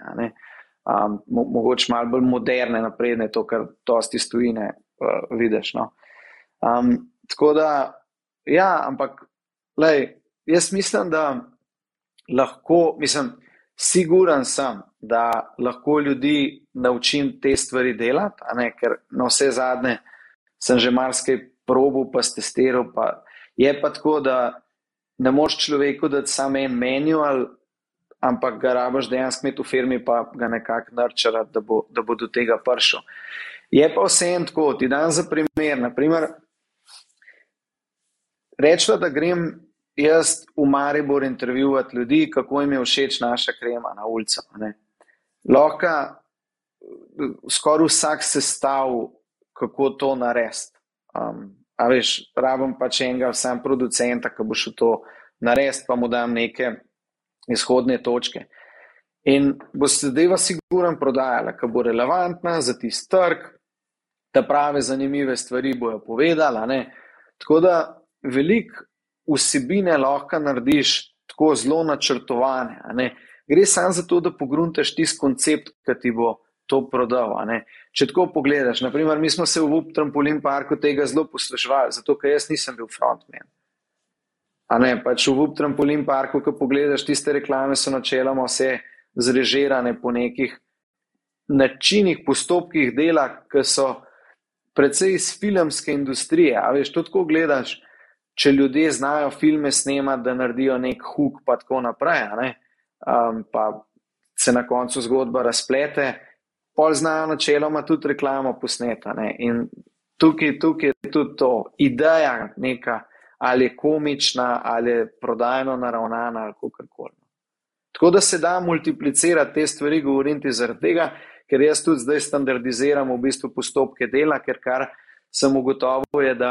Um, mo mogoče malo bolj moderne, napredne, to, kar dosti stojine uh, vidiš. No? Um, tako da, ja, ampak, lej, jaz mislim, da lahko, mislim, Siguran sem, da lahko ljudi naučim te stvari delati, ker na vse zadnje sem že marsikaj probil, pa testiral. Pa je pa tako, da ne moš človeku dati samo en manual, ampak ga rabaš dejansko imeti v firmi, pa ga nekako nurčarati, da, da bo do tega prišel. Je pa vse en tako, ti dan za primer. Naprimer, rečemo, da grem jaz v Maribor intervjuvati ljudi, kako jim je všeč naša krema na ulici. Lahko skoraj vsak sestav, kako to narediti. Um, a veš, rabim pač enega, sam producenta, ki bo šel to narediti, pa mu dam neke izhodne točke. In bo se zadeva sigurno prodajala, ki bo relevantna za tisti trg, da prave zanimive stvari bojo povedala. Ne? Tako da veliko vsebine lahko narediš tako zelo načrtovane. Gre samo za to, da pogruntaš tisti koncept, ki ti bo to prodal. Če tako pogledaš, naprimer, mi smo se v Vup Trampolin Parku tega zelo posluževali, zato ker jaz nisem bil frontman. A ne, pač v Vup Trampolin Parku, ko pogledaš tiste reklame, so načeloma vse zrežirane po nekih načinih, postopkih dela, ki so predvsej iz filmske industrije. A veš, to tako gledaš če ljudje znajo filme snemati, da naredijo nek huk, pa tako naprej, um, pa se na koncu zgodba razplete, pol znajo načeloma tudi reklamo posneta. Ne? In tukaj, tukaj je tudi to ideja, neka ali je komična, ali je prodajno naravnana, ali kako koli. Tako da se da multiplicirati te stvari, govorim ti zaradi tega, ker jaz tudi zdaj standardiziram v bistvu postopke dela, ker kar sem ugotovil je, da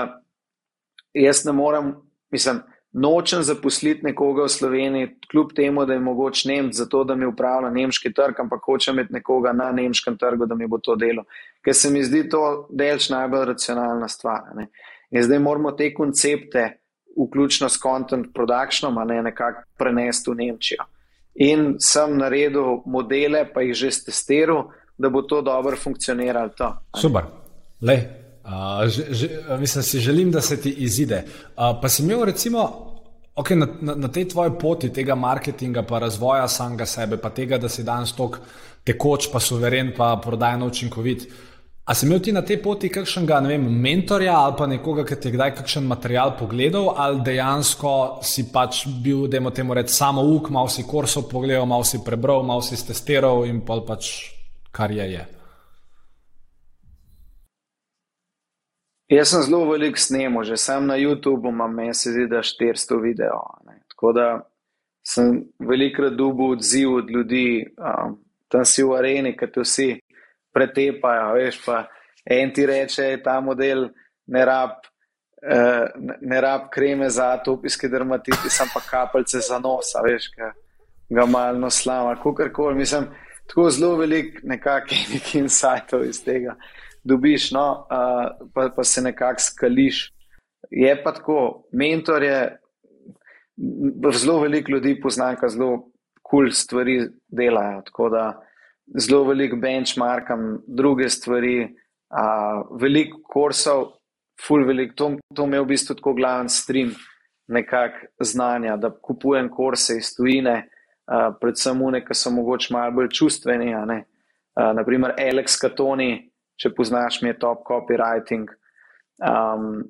jaz ne morem, mislim, nočem zaposliti nekoga v Sloveniji, kljub temu, da je mogoče Nemc za to, da mi upravlja nemški trg, ampak hočem imeti nekoga na nemškem trgu, da mi bo to delo. Ker se mi zdi to delč najbolj racionalna stvar. Ne. In zdaj moramo te koncepte, vključno s content productionom, ne nekako prenesti v Nemčijo. In sem naredil modele, pa jih že testiral, da bo to dobro funkcioniralo. Super. Lej, Uh, že, že, mislim, si želim, da se ti izide. Uh, pa si imel, recimo, okay, na, na, na tej tvoji poti tega marketinga, pa razvoja samega sebe, pa tega, da si danes tok tekoč, pa suveren, pa prodajno učinkovit. A si imel ti na tej poti kakšnega vem, mentorja ali pa nekoga, ki ti je kdaj kakšen material pogledal, ali dejansko si pač bil, da imamo temu reči, samo uk, malo si kursov pogledal, malo si prebral, malo si testiral in pa pač kar je je. Jaz sem zelo velik snemal, že sam na YouTubu imam, zdi, da 400 video. Ne. Tako da sem velikrat dubu odziv od ljudi, um, tam si v areni, ki te vsi pretepajo, veš pa en ti reče, ta model ne rab, uh, ne rab kreme za atopijski dermatitis, sem pa kapljice za nos, veš, ki ga malo slama, kakorkoli, mislim, tako zelo velik nekakšnih insightov iz tega dobiš, no, uh, pa, pa se nekako skališ. Je pa tako, mentor je, zelo veliko ljudi poznam, ki zelo kul cool stvari delajo. Tako da zelo veliko benchmarkam, druge stvari, uh, veliko kursov, full veliko. To, to mi je v bistvu tako glaven stream nekak znanja, da kupujem kurse iz tujine, uh, predvsem une, ki so mogoče malo bolj čustveni. Uh, naprimer, Alex Katoni, če poznaš, mi je top copywriting. Um,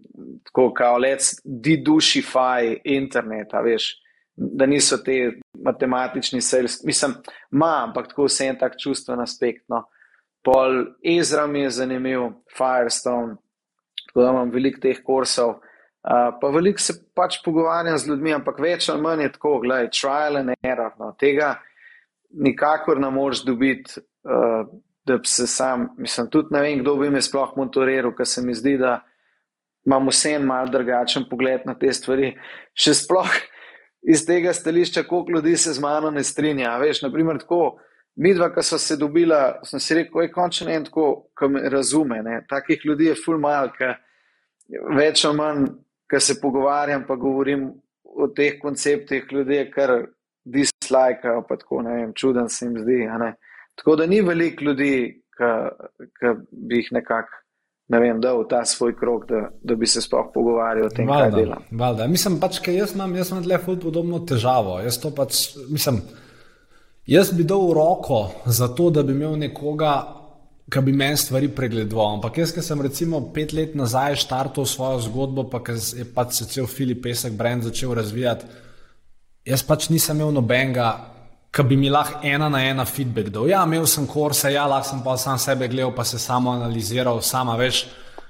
tako kot let's dedušify internet, veš, da niso te matematični sales, mislim, ima, ampak tako vse en tak čustven aspekt. No. Pol Ezra mi je zanimiv, Firestone, tako da imam veliko teh kursov. Uh, pa veliko se pač pogovarjam z ljudmi, ampak več ali manj je tako, gledaj, trial and error. No. Tega nikakor ne moreš dobiti. Uh, da bi se sam, mislim, tudi ne vem, kdo bi me sploh motoriral, ker se mi zdi, da imam vse en mal drugačen pogled na te stvari. Še sploh iz tega stališča, koliko ljudi se z mano ne strinja. Veš, naprimer, tako, mi dva, ki so se dobila, sem si rekel, je končno en tako, ki me razume. Ne? Takih ljudi je ful mal, ki več ali manj, ki se pogovarjam, pa govorim o teh konceptih, ljudje kar dislikajo, pa tako, ne vem, čuden se jim zdi. Tako da ni veliko ljudi, ki bi jih nekako. Ne vem, da v ta svoj krog, da, da bi se sploh pogovarjali o tem, valda, kaj delam. Valda. Mislim pač, ker jaz imam, jaz imam le podobno težavo. Jaz, pač, mislim, jaz bi dal roko za to, da bi imel nekoga, ki bi meni stvari pregledoval. Ampak jaz, ki sem recimo pet let nazaj štartil svojo zgodbo, pa je pač se cel Filip Pesek brand začel razvijati, jaz pač nisem imel nobenega ki bi mi lahko ena na ena feedback dal. Ja, imel sem kurse, ja, lahko sem pa sam sebe gledal, pa se samo analiziral, sama veš.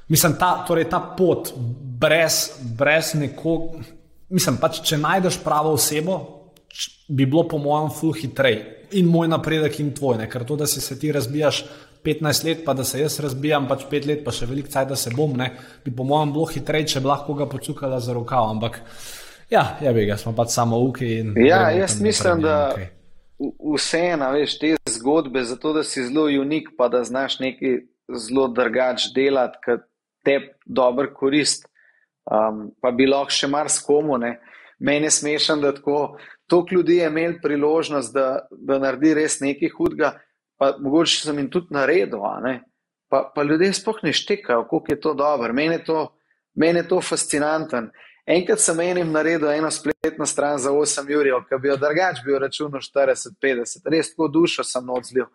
Mislim, ta, torej ta pot brez, brez nekoga, mislim, pač, če najdeš pravo osebo, bi bilo po mojem ful hitrej in moj napredek in tvoj, ne? ker to, da si se ti razbijaš 15 let, pa da se jaz razbijam pač 5 let, pa še veliko caj, da se bom, ne? bi po mojem bilo hitrej, če bi lahko ga pocukala za rokav, ampak ja, ja bi ga, smo pač samo uki in. Ja, jaz mislim, da. Okay vseeno, veš, te zgodbe, zato da si zelo unik, pa da znaš nekaj zelo drugač delati, ki te dobro korist. Um, pa bi lahko še marsikomu. Meni je smešen, da tako toliko ljudi je imel priložnost, da, da naredi res nekaj hudega, pa mogoče sem jim tudi naredil. Pa, pa ljudje sploh ne štekajo, koliko je to dobro. Meni je to, meni je to fascinanten. Enkrat sem enim naredil eno spletno stran za 8 ur, ki bi jo drugač bil računal 40-50, res tako dušo sem odzlil.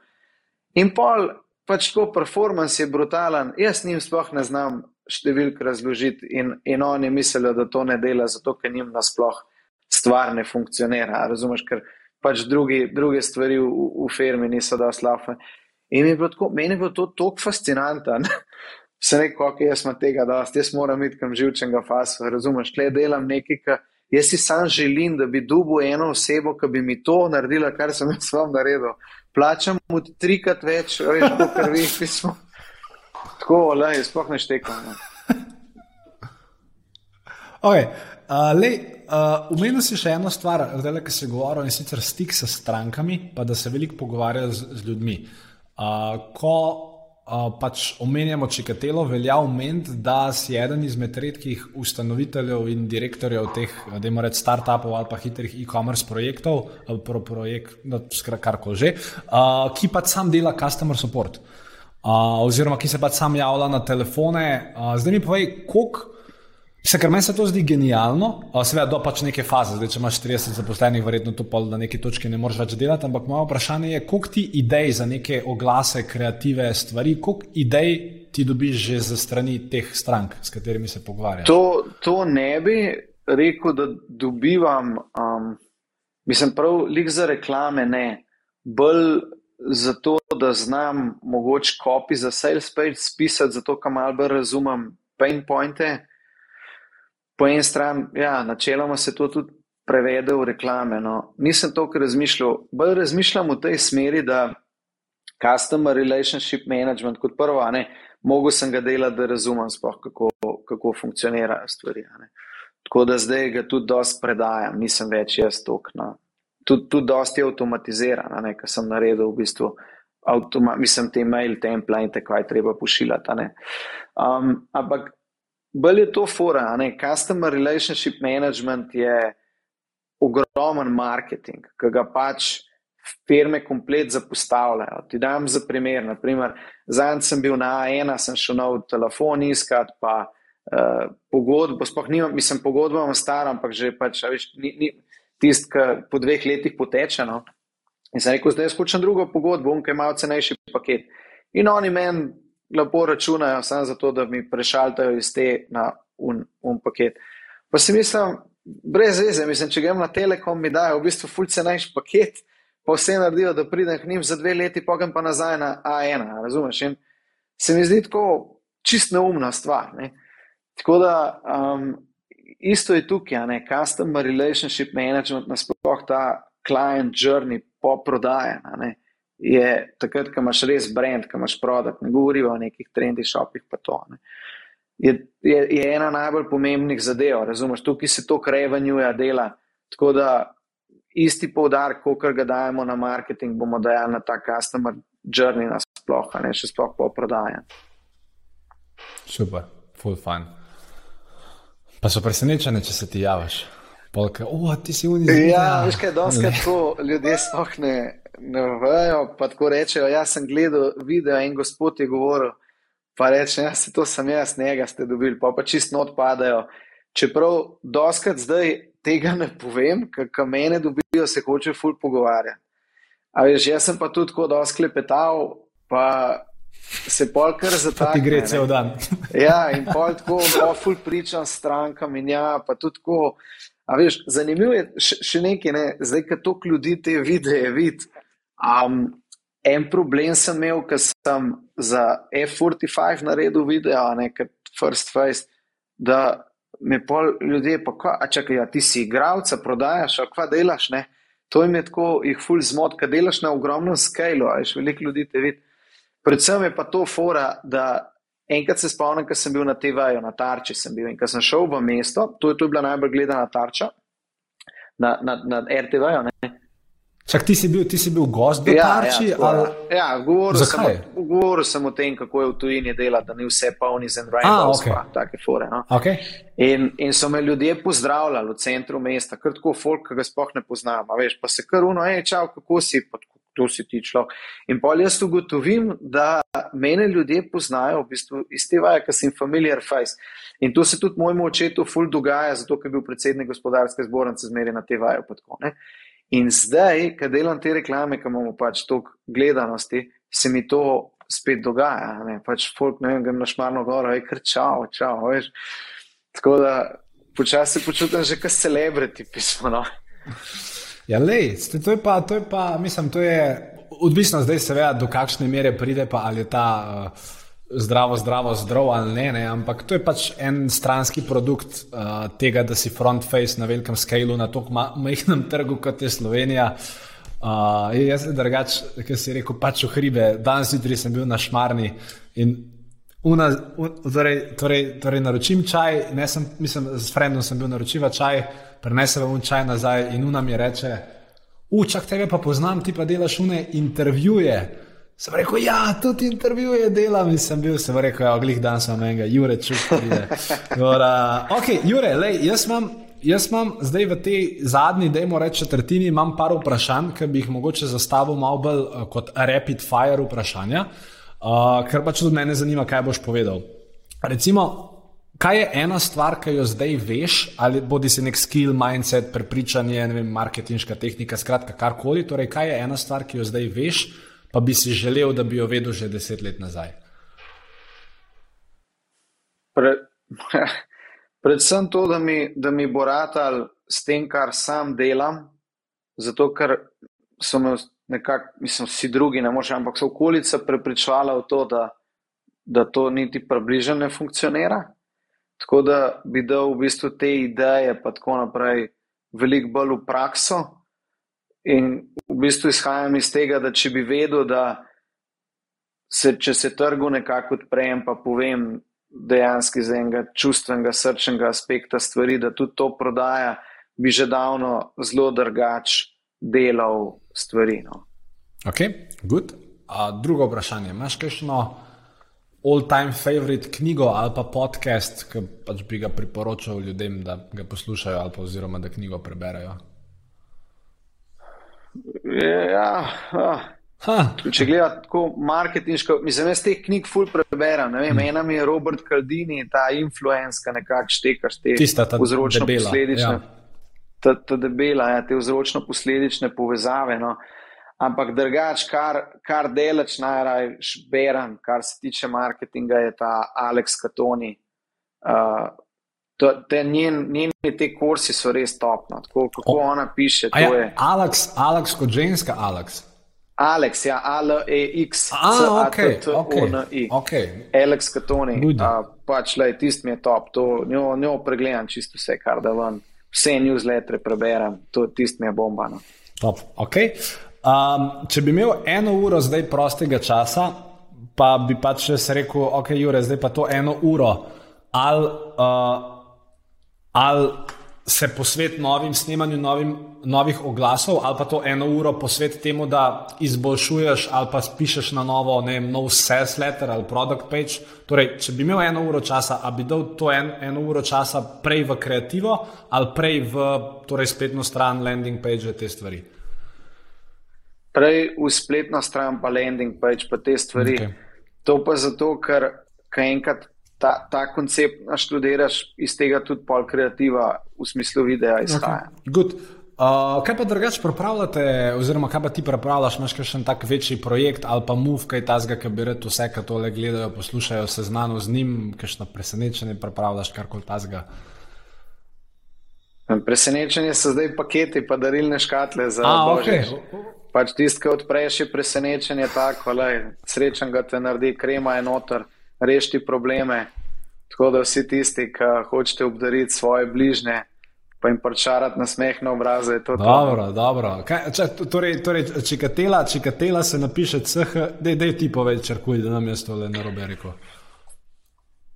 In pol, pač tako performance je brutalen, jaz njim sploh ne znam številk razložiti in, in oni mislijo, da to ne dela, zato ker njim nasploh stvar ne funkcionira. Razumeš, ker pač drugi, druge stvari v, v firmi niso da slafe. In mi je bilo tako, meni je bilo to tako fascinantno. Se rekel, ok, jaz sem tega, da jaz moram imeti kam živčnega fasa, razumeš, tle delam nekaj, kar jaz si sam želim, da bi dubo eno osebo, ki bi mi to naredila, kar sem jaz vam naredil. Plačam mu trikrat več, veš, kot kar vi pismo. Tako, le, jaz sploh ne štekam. No. Okay. Uh, Umenil uh, si še eno stvar, zdaj, ki se govori, in sicer stik s strankami, pa da se veliko pogovarjajo z, z ljudmi. Uh, ko pač omenjamo Čikatelo, velja omeniti, da si eden izmed redkih ustanoviteljev in direktorjev teh, da imamo reči, startupov ali pa hitrih e-commerce projektov, pro projekt, no, karkoli že, uh, ki pač sam dela customer support. Uh, oziroma, ki se pač sam javlja na telefone. Uh, zdaj mi povej, koliko. Se, ker meni se to zdi genialno, seveda do pač neke faze, zdaj če imaš 30 zaposlenih, verjetno to pol na neki točki ne moreš več delati, ampak moje vprašanje je, koliko ti idej za neke oglase, kreative stvari, koliko idej ti dobiš že za strani teh strank, s katerimi se pogovarjaš? To, to ne bi rekel, da dobivam, um, mislim prav, lik za reklame ne, bolj zato, da znam mogoče kopi za sales page spisati, zato, kam malo bolj razumem pain pointe po eni strani, ja, načeloma se to tudi prevede v reklame. No. Nisem to, kar razmišljal. Bolj razmišljam v tej smeri, da customer relationship management kot prvo, ne, mogo sem ga delati, da razumem spoh, kako, kako funkcionirajo stvari. Tako da zdaj ga tudi dosti predajam, nisem več jaz tok. No. Tudi, tudi dosti je avtomatiziran, kar sem naredil v bistvu. Avtoma, mislim, te mail template, kaj treba pošiljati. Um, ampak bolj je to fora, customer relationship management je ogromen marketing, ki ga pač firme komplet zapostavljajo. Ti dam za primer, naprimer, zadnjič sem bil na A1, sem šel na telefon iskat, pa uh, pogodbo, sploh nimam, mislim, pogodbo imam staro, ampak že pač, veš, ni, ni tist, ki po dveh letih poteče, no. In sem rekel, zdaj skočem drugo pogodbo, unke malo cenejši paket. In oni meni lepo računajo, samo zato, da mi prešaltajo iz te na un, un paket. Pa si mislim, brez veze, mislim, če grem na Telekom, mi dajo v bistvu fulce najš paket, pa vse naredijo, da pridem k njim za dve leti, pogem pa nazaj na A1, razumeš? In se mi zdi tako čist neumna stvar. Ne? Tako da um, isto je tukaj, ne, customer relationship management, nasploh ta client journey po prodaji je takrat, ko imaš res brand, ko imaš prodaj, ne govorimo o nekih trendi šopih, pa to. Ne. Je, je, je ena najbolj pomembnih zadev, razumeš, tukaj se to krevenjuje, dela. Tako da isti poudarek, kot ga dajemo na marketing, bomo dajali na ta customer journey, na sploh, ne še sploh po prodaji. Super, full fun. Pa so presenečeni, če se ti javiš. Polka, oh, ti si unijo. Ja, veš kaj, doskrat to ljudje sploh ne, ne vejo, pa tako rečejo. Jaz sem gledal video in gospod je govoril, pa reče, ja, se to sem jaz, njega ste dobili, pa pa čisto odpadajo. Čeprav doskrat zdaj tega ne povem, ker mene dobijo, se hoče ful pogovarjati. A veš, jaz sem pa tudi tako dosklepetal, pa se pol kar zatakne. Ti gre cel dan. ja, in pol tako, pa ful pričam strankam in ja, pa tudi tako. A veš, zanimivo je še nekaj, ne? zdaj, ko toliko ljudi te videe vidi, Um, en problem sem imel, ker sem za F45 naredil video, nekaj First Face, da me pol ljudje pa, kva, a čakaj, a ti si igralca, prodajaš, a kva delaš, ne? To jim je tako, jih ful zmot, kad delaš na ogromnem skalu, a veš, veliko ljudi te vidi. Predvsem je pa to fora, da enkrat se spomnim, ko sem bil na TV-ju, na tarči sem bil in ko sem šel v mesto, to je, to je bila najbolj gledana tarča na, na, na RTV-ju? Čak, ti, si bil, ti si bil gost v ja, Tarči? Ja, ali... ja govoril, sem, govoril sem o tem, kako je v tujini delati, da ni vse polni z enrajnom, okay. take fore. No? Okay. In, in so me ljudje pozdravljali v centru mesta, kar tako folk, ki ga sploh ne poznam. Veš, pa se kar uno, hej, čau, kako si, pa kdo si ti človek. In pol jaz ugotovim, da mene ljudje poznajo v bistvu iz te vaje, ker sem familiar face. In to se tudi mojemu očetu ful dogaja, zato ker je bil predsednik gospodarske zbornice zmeri na te vaje. In zdaj, ko delam te reklame, ki imamo pač toliko gledanosti, se mi to spet dogaja. Ne? Pač folk, ne vem, grem na šmarno goro, je kar čau, čau, veš. Tako da počasi počutim že kot celebrity pismo. No? Ja, lej, to je pa, to je pa, mislim, to je odvisno zdaj seveda, do kakšne mere pride pa ali je ta. Uh, zdravo, zdravo, zdravo ali ne, ne, ampak to je pač en stranski produkt uh, tega, da si front face na velikem skalu na tako majhnem trgu, kot je Slovenija. Uh, jaz sem drugač, ki si rekel, pač v hribe. Danes zjutraj sem bil na šmarni in una, un, torej, torej, torej naročim čaj, ne sem, mislim, s frendom sem bil naročiva čaj, prenesel bom čaj nazaj in una mi reče, učak tebe pa poznam, ti pa delaš une intervjuje. Sem rekel, ja, tudi intervjuje delam in sem bil, sem rekel, ja, glih dan sem enega, Jure, čuvaj. ok, Jure, lej, jaz imam. Jaz imam zdaj v tej zadnji, da imamo reči četrtini, imam par vprašanj, ki bi jih mogoče zastavil malo bolj uh, kot rapid fire vprašanja, uh, ker pač tudi mene zanima, kaj boš povedal. Recimo, kaj je ena stvar, ki jo zdaj veš, ali bodi si nek skill, mindset, prepričanje, ne vem, marketinška tehnika, skratka, karkoli. Torej, kaj je ena stvar, ki jo zdaj veš, pa bi si želel, da bi jo vedel že deset let nazaj? Pre, predvsem to, da mi, da mi bo ratal s tem, kar sam delam, zato ker so me nekako, mislim, vsi drugi, ne moreš, ampak so okolica prepričvala v to, da, da to niti približno ne funkcionira. Tako da bi dal v bistvu te ideje, pa tako naprej, veliko bolj v prakso. In v bistvu izhajam iz tega, da če bi vedel, da se, če se trgu nekako odprejem, pa povem dejansko iz enega čustvenega, srčnega aspekta stvari, da tudi to prodaja, bi že davno zelo drugač delal stvari. No. Ok, good. A drugo vprašanje. Imaš kakšno all-time favorite knjigo ali pa podcast, ki pač bi ga priporočal ljudem, da ga poslušajo ali pa oziroma da knjigo preberajo? Ja, ah. če gledate tako marketinško, mislim, jaz teh knjig ful preberem. Vem, hmm. Ena mi je Robert Caldini, ta influencer, nekako štekaš te vzročno-posledične. Ja. Ta, ta debela, ja, te vzročno-posledične povezave. No. Ampak drugač, kar, kar delač najraje berem, kar se tiče marketinga, je ta Alex Katoni. Uh, To, te njen, njeni te kursi so res topno, tako kako o, ona piše. Ja, Alex, Alex kot ženska, Alex. Alex, ja, A-L-E-X, A-T-T-O-N-I. Alex Katoni, pač le, tist mi je top, to njo, njo pregledam čisto vse, kar da ven, vse newslettere preberem, to tist mi je bomba. No. Top, ok. Um, če bi imel eno uro zdaj prostega časa, pa bi pač res rekel, ok, Jure, zdaj pa to eno uro, ali uh, ali se posvet novim snemanju novim, novih oglasov, ali pa to eno uro posvet temu, da izboljšuješ ali pa pišeš na novo, ne vem, nov sales letter ali product page. Torej, če bi imel eno uro časa, a bi dal to en, eno uro časa prej v kreativo ali prej v torej, spletno stran, landing page, te stvari. Prej v spletno stran, pa landing page, pa te stvari. Okay. To pa zato, ker enkrat ta, ta koncept naštudiraš, iz tega tudi pol kreativa v smislu videa izhaja. Okay. Uh, kaj pa drugače pripravljate, oziroma kaj pa ti pripravljaš, imaš še en tak večji projekt ali pa move, kaj tazga, ki bi rad vse, ki tole gledajo, poslušajo, seznano z njim, kakšno presenečenje pripravljaš, kar koli tazga. Presenečenje so zdaj paketi, pa darilne škatle za božje. Okay. Pač tisti, ki odpreš, je presenečenje tako, srečen ga te naredi, krema je noter rešiti probleme. Tako da vsi tisti, ki hočete obdariti svoje bližnje, pa jim pričarati na smeh na obrazu, je to. Dobro, to. dobro. Kaj, če, torej, torej, če katela, če katela se napiše CH, da je ti povej, črkuj, da nam je to le na robe rekel.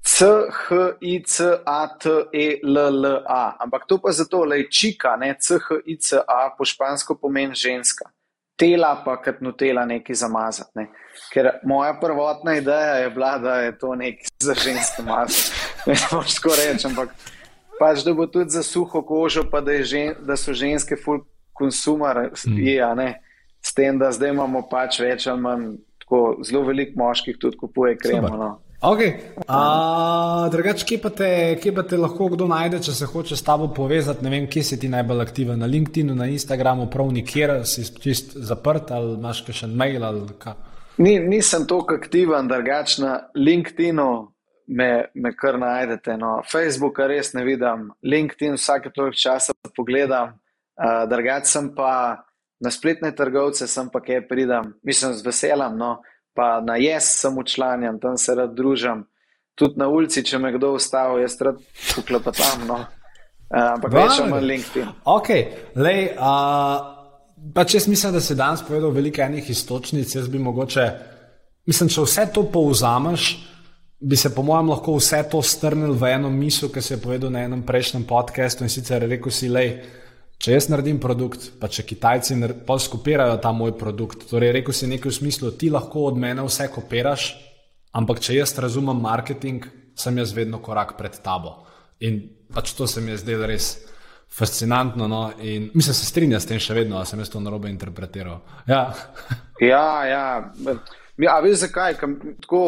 C-H-I-C-A-T-E-L-L-A. Ampak to pa zato le čika, ne C-H-I-C-A po špansko pomeni ženska tela, pa kot nutela nekaj zamazati. Ne. Ker moja prvotna ideja je bila, da je to nekaj za ženske maske. Ne moreš tako reči, ampak pač, da bo tudi za suho kožo, pa da, žen, da so ženske full consumer, mm. S tem, da zdaj imamo pač več ali manj, tako zelo veliko moških tudi kupuje kremo. No. Okay. Drugač, kje, kje pa te lahko kdo najde, če se hoče s tabo povezati? Ne vem, kje si ti najbolj aktiven, na LinkedIn, na Instagramu, prav nikjer, si čist zaprt ali imaš še en mail. Ni, nisem toliko aktiven, drugač na LinkedInu me, me kar najdete. No. Facebooka res ne vidim, LinkedIn vsake toliko časa pogledam, uh, drugač sem pa na spletne trgovce, sem pa kje pridem, mislim z veseljem. No pa na jaz sem učlanjen, tam se rad družim. Tudi na ulici, če me kdo ustavi, jaz rad poklepetam. No. Uh, ampak več imam LinkedIn. Ok, lej. Uh... Pač jaz mislim, da si danes povedal veliko enih istočnic. Jaz bi mogoče, mislim, če vse to povzameš, bi se po mojem lahko vse to strnil v eno misel, ki si je povedal na enem prejšnjem podkastu in sicer rekel si, lej, če jaz naredim produkt, pa če Kitajci pa skopirajo ta moj produkt, torej rekel si nekaj v smislu, ti lahko od mene vse kopiraš, ampak če jaz razumem marketing, sem jaz vedno korak pred tabo. In pač to se mi je zdelo res fascinantno. No? In mislim, se strinjam s tem še vedno, da sem to narobe interpretiral. Ja, ja. ja. ja veš zakaj? Tako,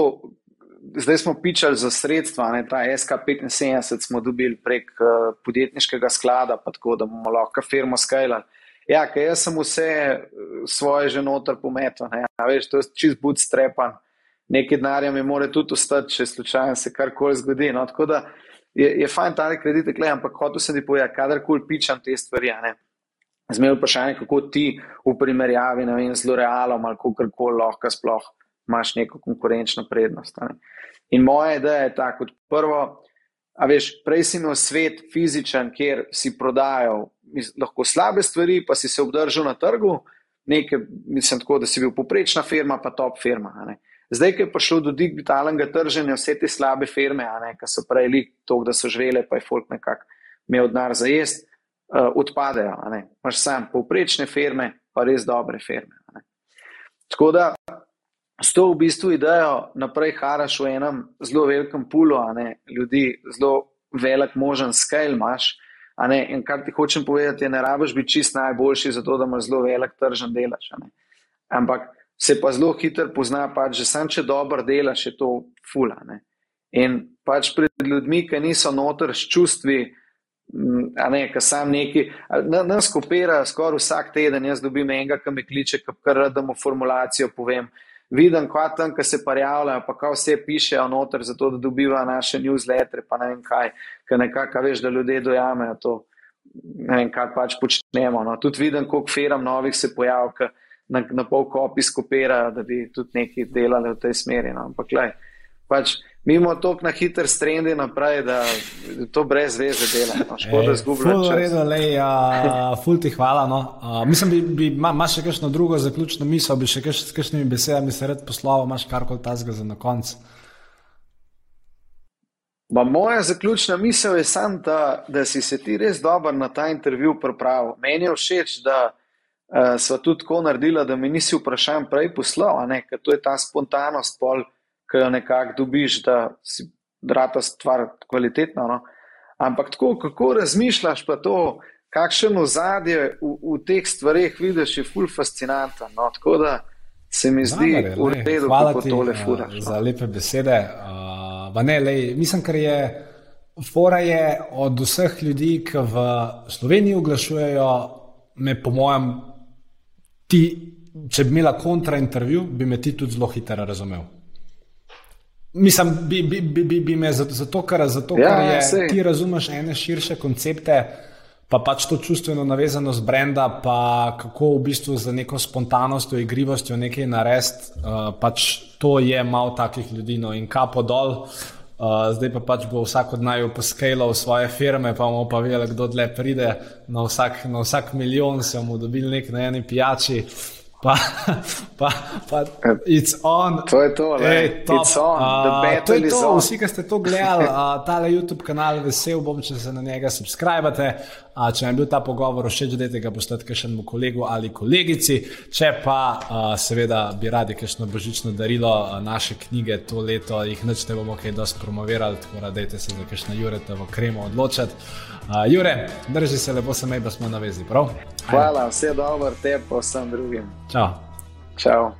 zdaj smo pičali za sredstva, ne? ta SK75 smo dobili prek uh, podjetniškega sklada, tako da bomo lahko firmo skajali. Ja, ker jaz sem vse eh, svoje že noter pometel, ja, veš, to je čist bud strepan. Nekaj denarja mi more tudi ostati, če slučajno se karkoli zgodi. No? Tako da uh, je, je fajn ta kredit, klej, ampak hotel sem ti povedati, kadarkoli pičam te stvari. Zmerno vprašanje, kako ti v primerjavi vem, z L'Orealom ali kako koli lahko sploh imaš neko konkurenčno prednost. Ne? In moja ideja je ta, kot prvo, a veš, prej si imel svet fizičen, kjer si prodajal lahko slabe stvari, pa si se obdržal na trgu, nekaj, mislim tako, da si bil poprečna firma, pa top firma. Zdaj, ko je prišlo do digitalnega trženja, vse te slabe firme, ki so prej to, da so živele, pa je folk nekako imel denar za jesti, uh, odpadejo. Imáš sam povprečne firme, pa res dobre firme. Tako da s to v bistvu idejo naprej haraš v enem zelo velikem pulu, ljudi, zelo velik možen scale imaš. In kar ti hočem povedati, je, ne rabiš biti čist najboljši, zato da imaš zelo velik tržen delač. Ampak se pa zelo hitro pozna, pač, že sam, če dobro delaš, je to fula. Ne? In pač pred ljudmi, ki niso noter s čustvi, a ne, ki sam neki, nas kopira skoraj vsak teden, jaz dobim enega, ki me kliče, ki kar radamo formulacijo, povem. Vidim, kva tam, ki se parjavljajo, pa kaj vse pišejo noter, zato da dobiva naše newslettere, pa ne vem kaj, ki nekako veš, da ljudje dojamejo to, ne vem, kaj pač počnemo. No. Tudi vidim, koliko feram novih se pojavlja, na, na pol kopi skopirajo, da bi tudi nekaj delali v tej smeri. No. Ampak, lej, pač, mi imamo toliko na hiter strendi naprej, da to brez veze dela. No. Škoda, zgubljamo. Ful, redo, lej, uh, ful ti hvala. No. Uh, mislim, bi, bi, imaš še kakšno drugo zaključno misel, bi še s kakšnimi besedami se rad poslal, imaš karkoli tazga za na konc. Ba moja zaključna misel je sam ta, da si se ti res dobro na ta intervju pripravil. Meni je všeč, da uh, sva tudi tako naredila, da mi nisi vprašan prej poslal, ker to je ta spontanost, pol, ki jo nekako dobiš, da si drata stvar kvalitetna. No? Ampak tako, kako razmišljaš, pa to, kakšen ozadje v, v teh stvareh vidiš, je ful fascinantno. No? Tako da se mi zdi v redu, kako tole eh, furaš. Uh, za lepe besede. Uh, ne, lej, mislim, ker je. Fora je od vseh ljudi, ki v Sloveniji oglašujejo, me po mojem ti, če bi imela kontraintervju, bi me ti tudi zelo hitro razumel. Mislim, bi, bi, bi, bi, bi me zato, zato, ker, zato, ja, ker je, sej. ti razumeš ene širše koncepte, pa pač to čustveno navezanost brenda, pa kako v bistvu za neko spontanost, igrivost nekaj narediti, uh, pač to je malo takih ljudi. No, in kapo dol. Uh, zdaj pa pač bo vsak od naju poskalal svoje firme, pa bomo pa videli, kdo dlje pride. Na vsak, na vsak milijon se bomo dobili nek na eni pijači. Pa, pa, pa, it's on. To je to, Ej, it's on. Uh, to je to, on. vsi, ki ste to gledali, uh, tale YouTube kanal, vesel bom, če se na njega subskrbite. Uh, če vam je bil ta pogovor všeč, dajte ga postati še enemu kolegu ali kolegici. Če pa uh, seveda bi radi kakšno božično darilo uh, naše knjige to leto, jih neč ne bomo kaj dosti promovirali, tako da dajte se za kakšno juretovo kremo odločiti. Uh, Jure, drži se lepo, sem ej, da smo na vezi. Prav? Hvala, vse dobro, te pa vsem drugim. Čau. Čau.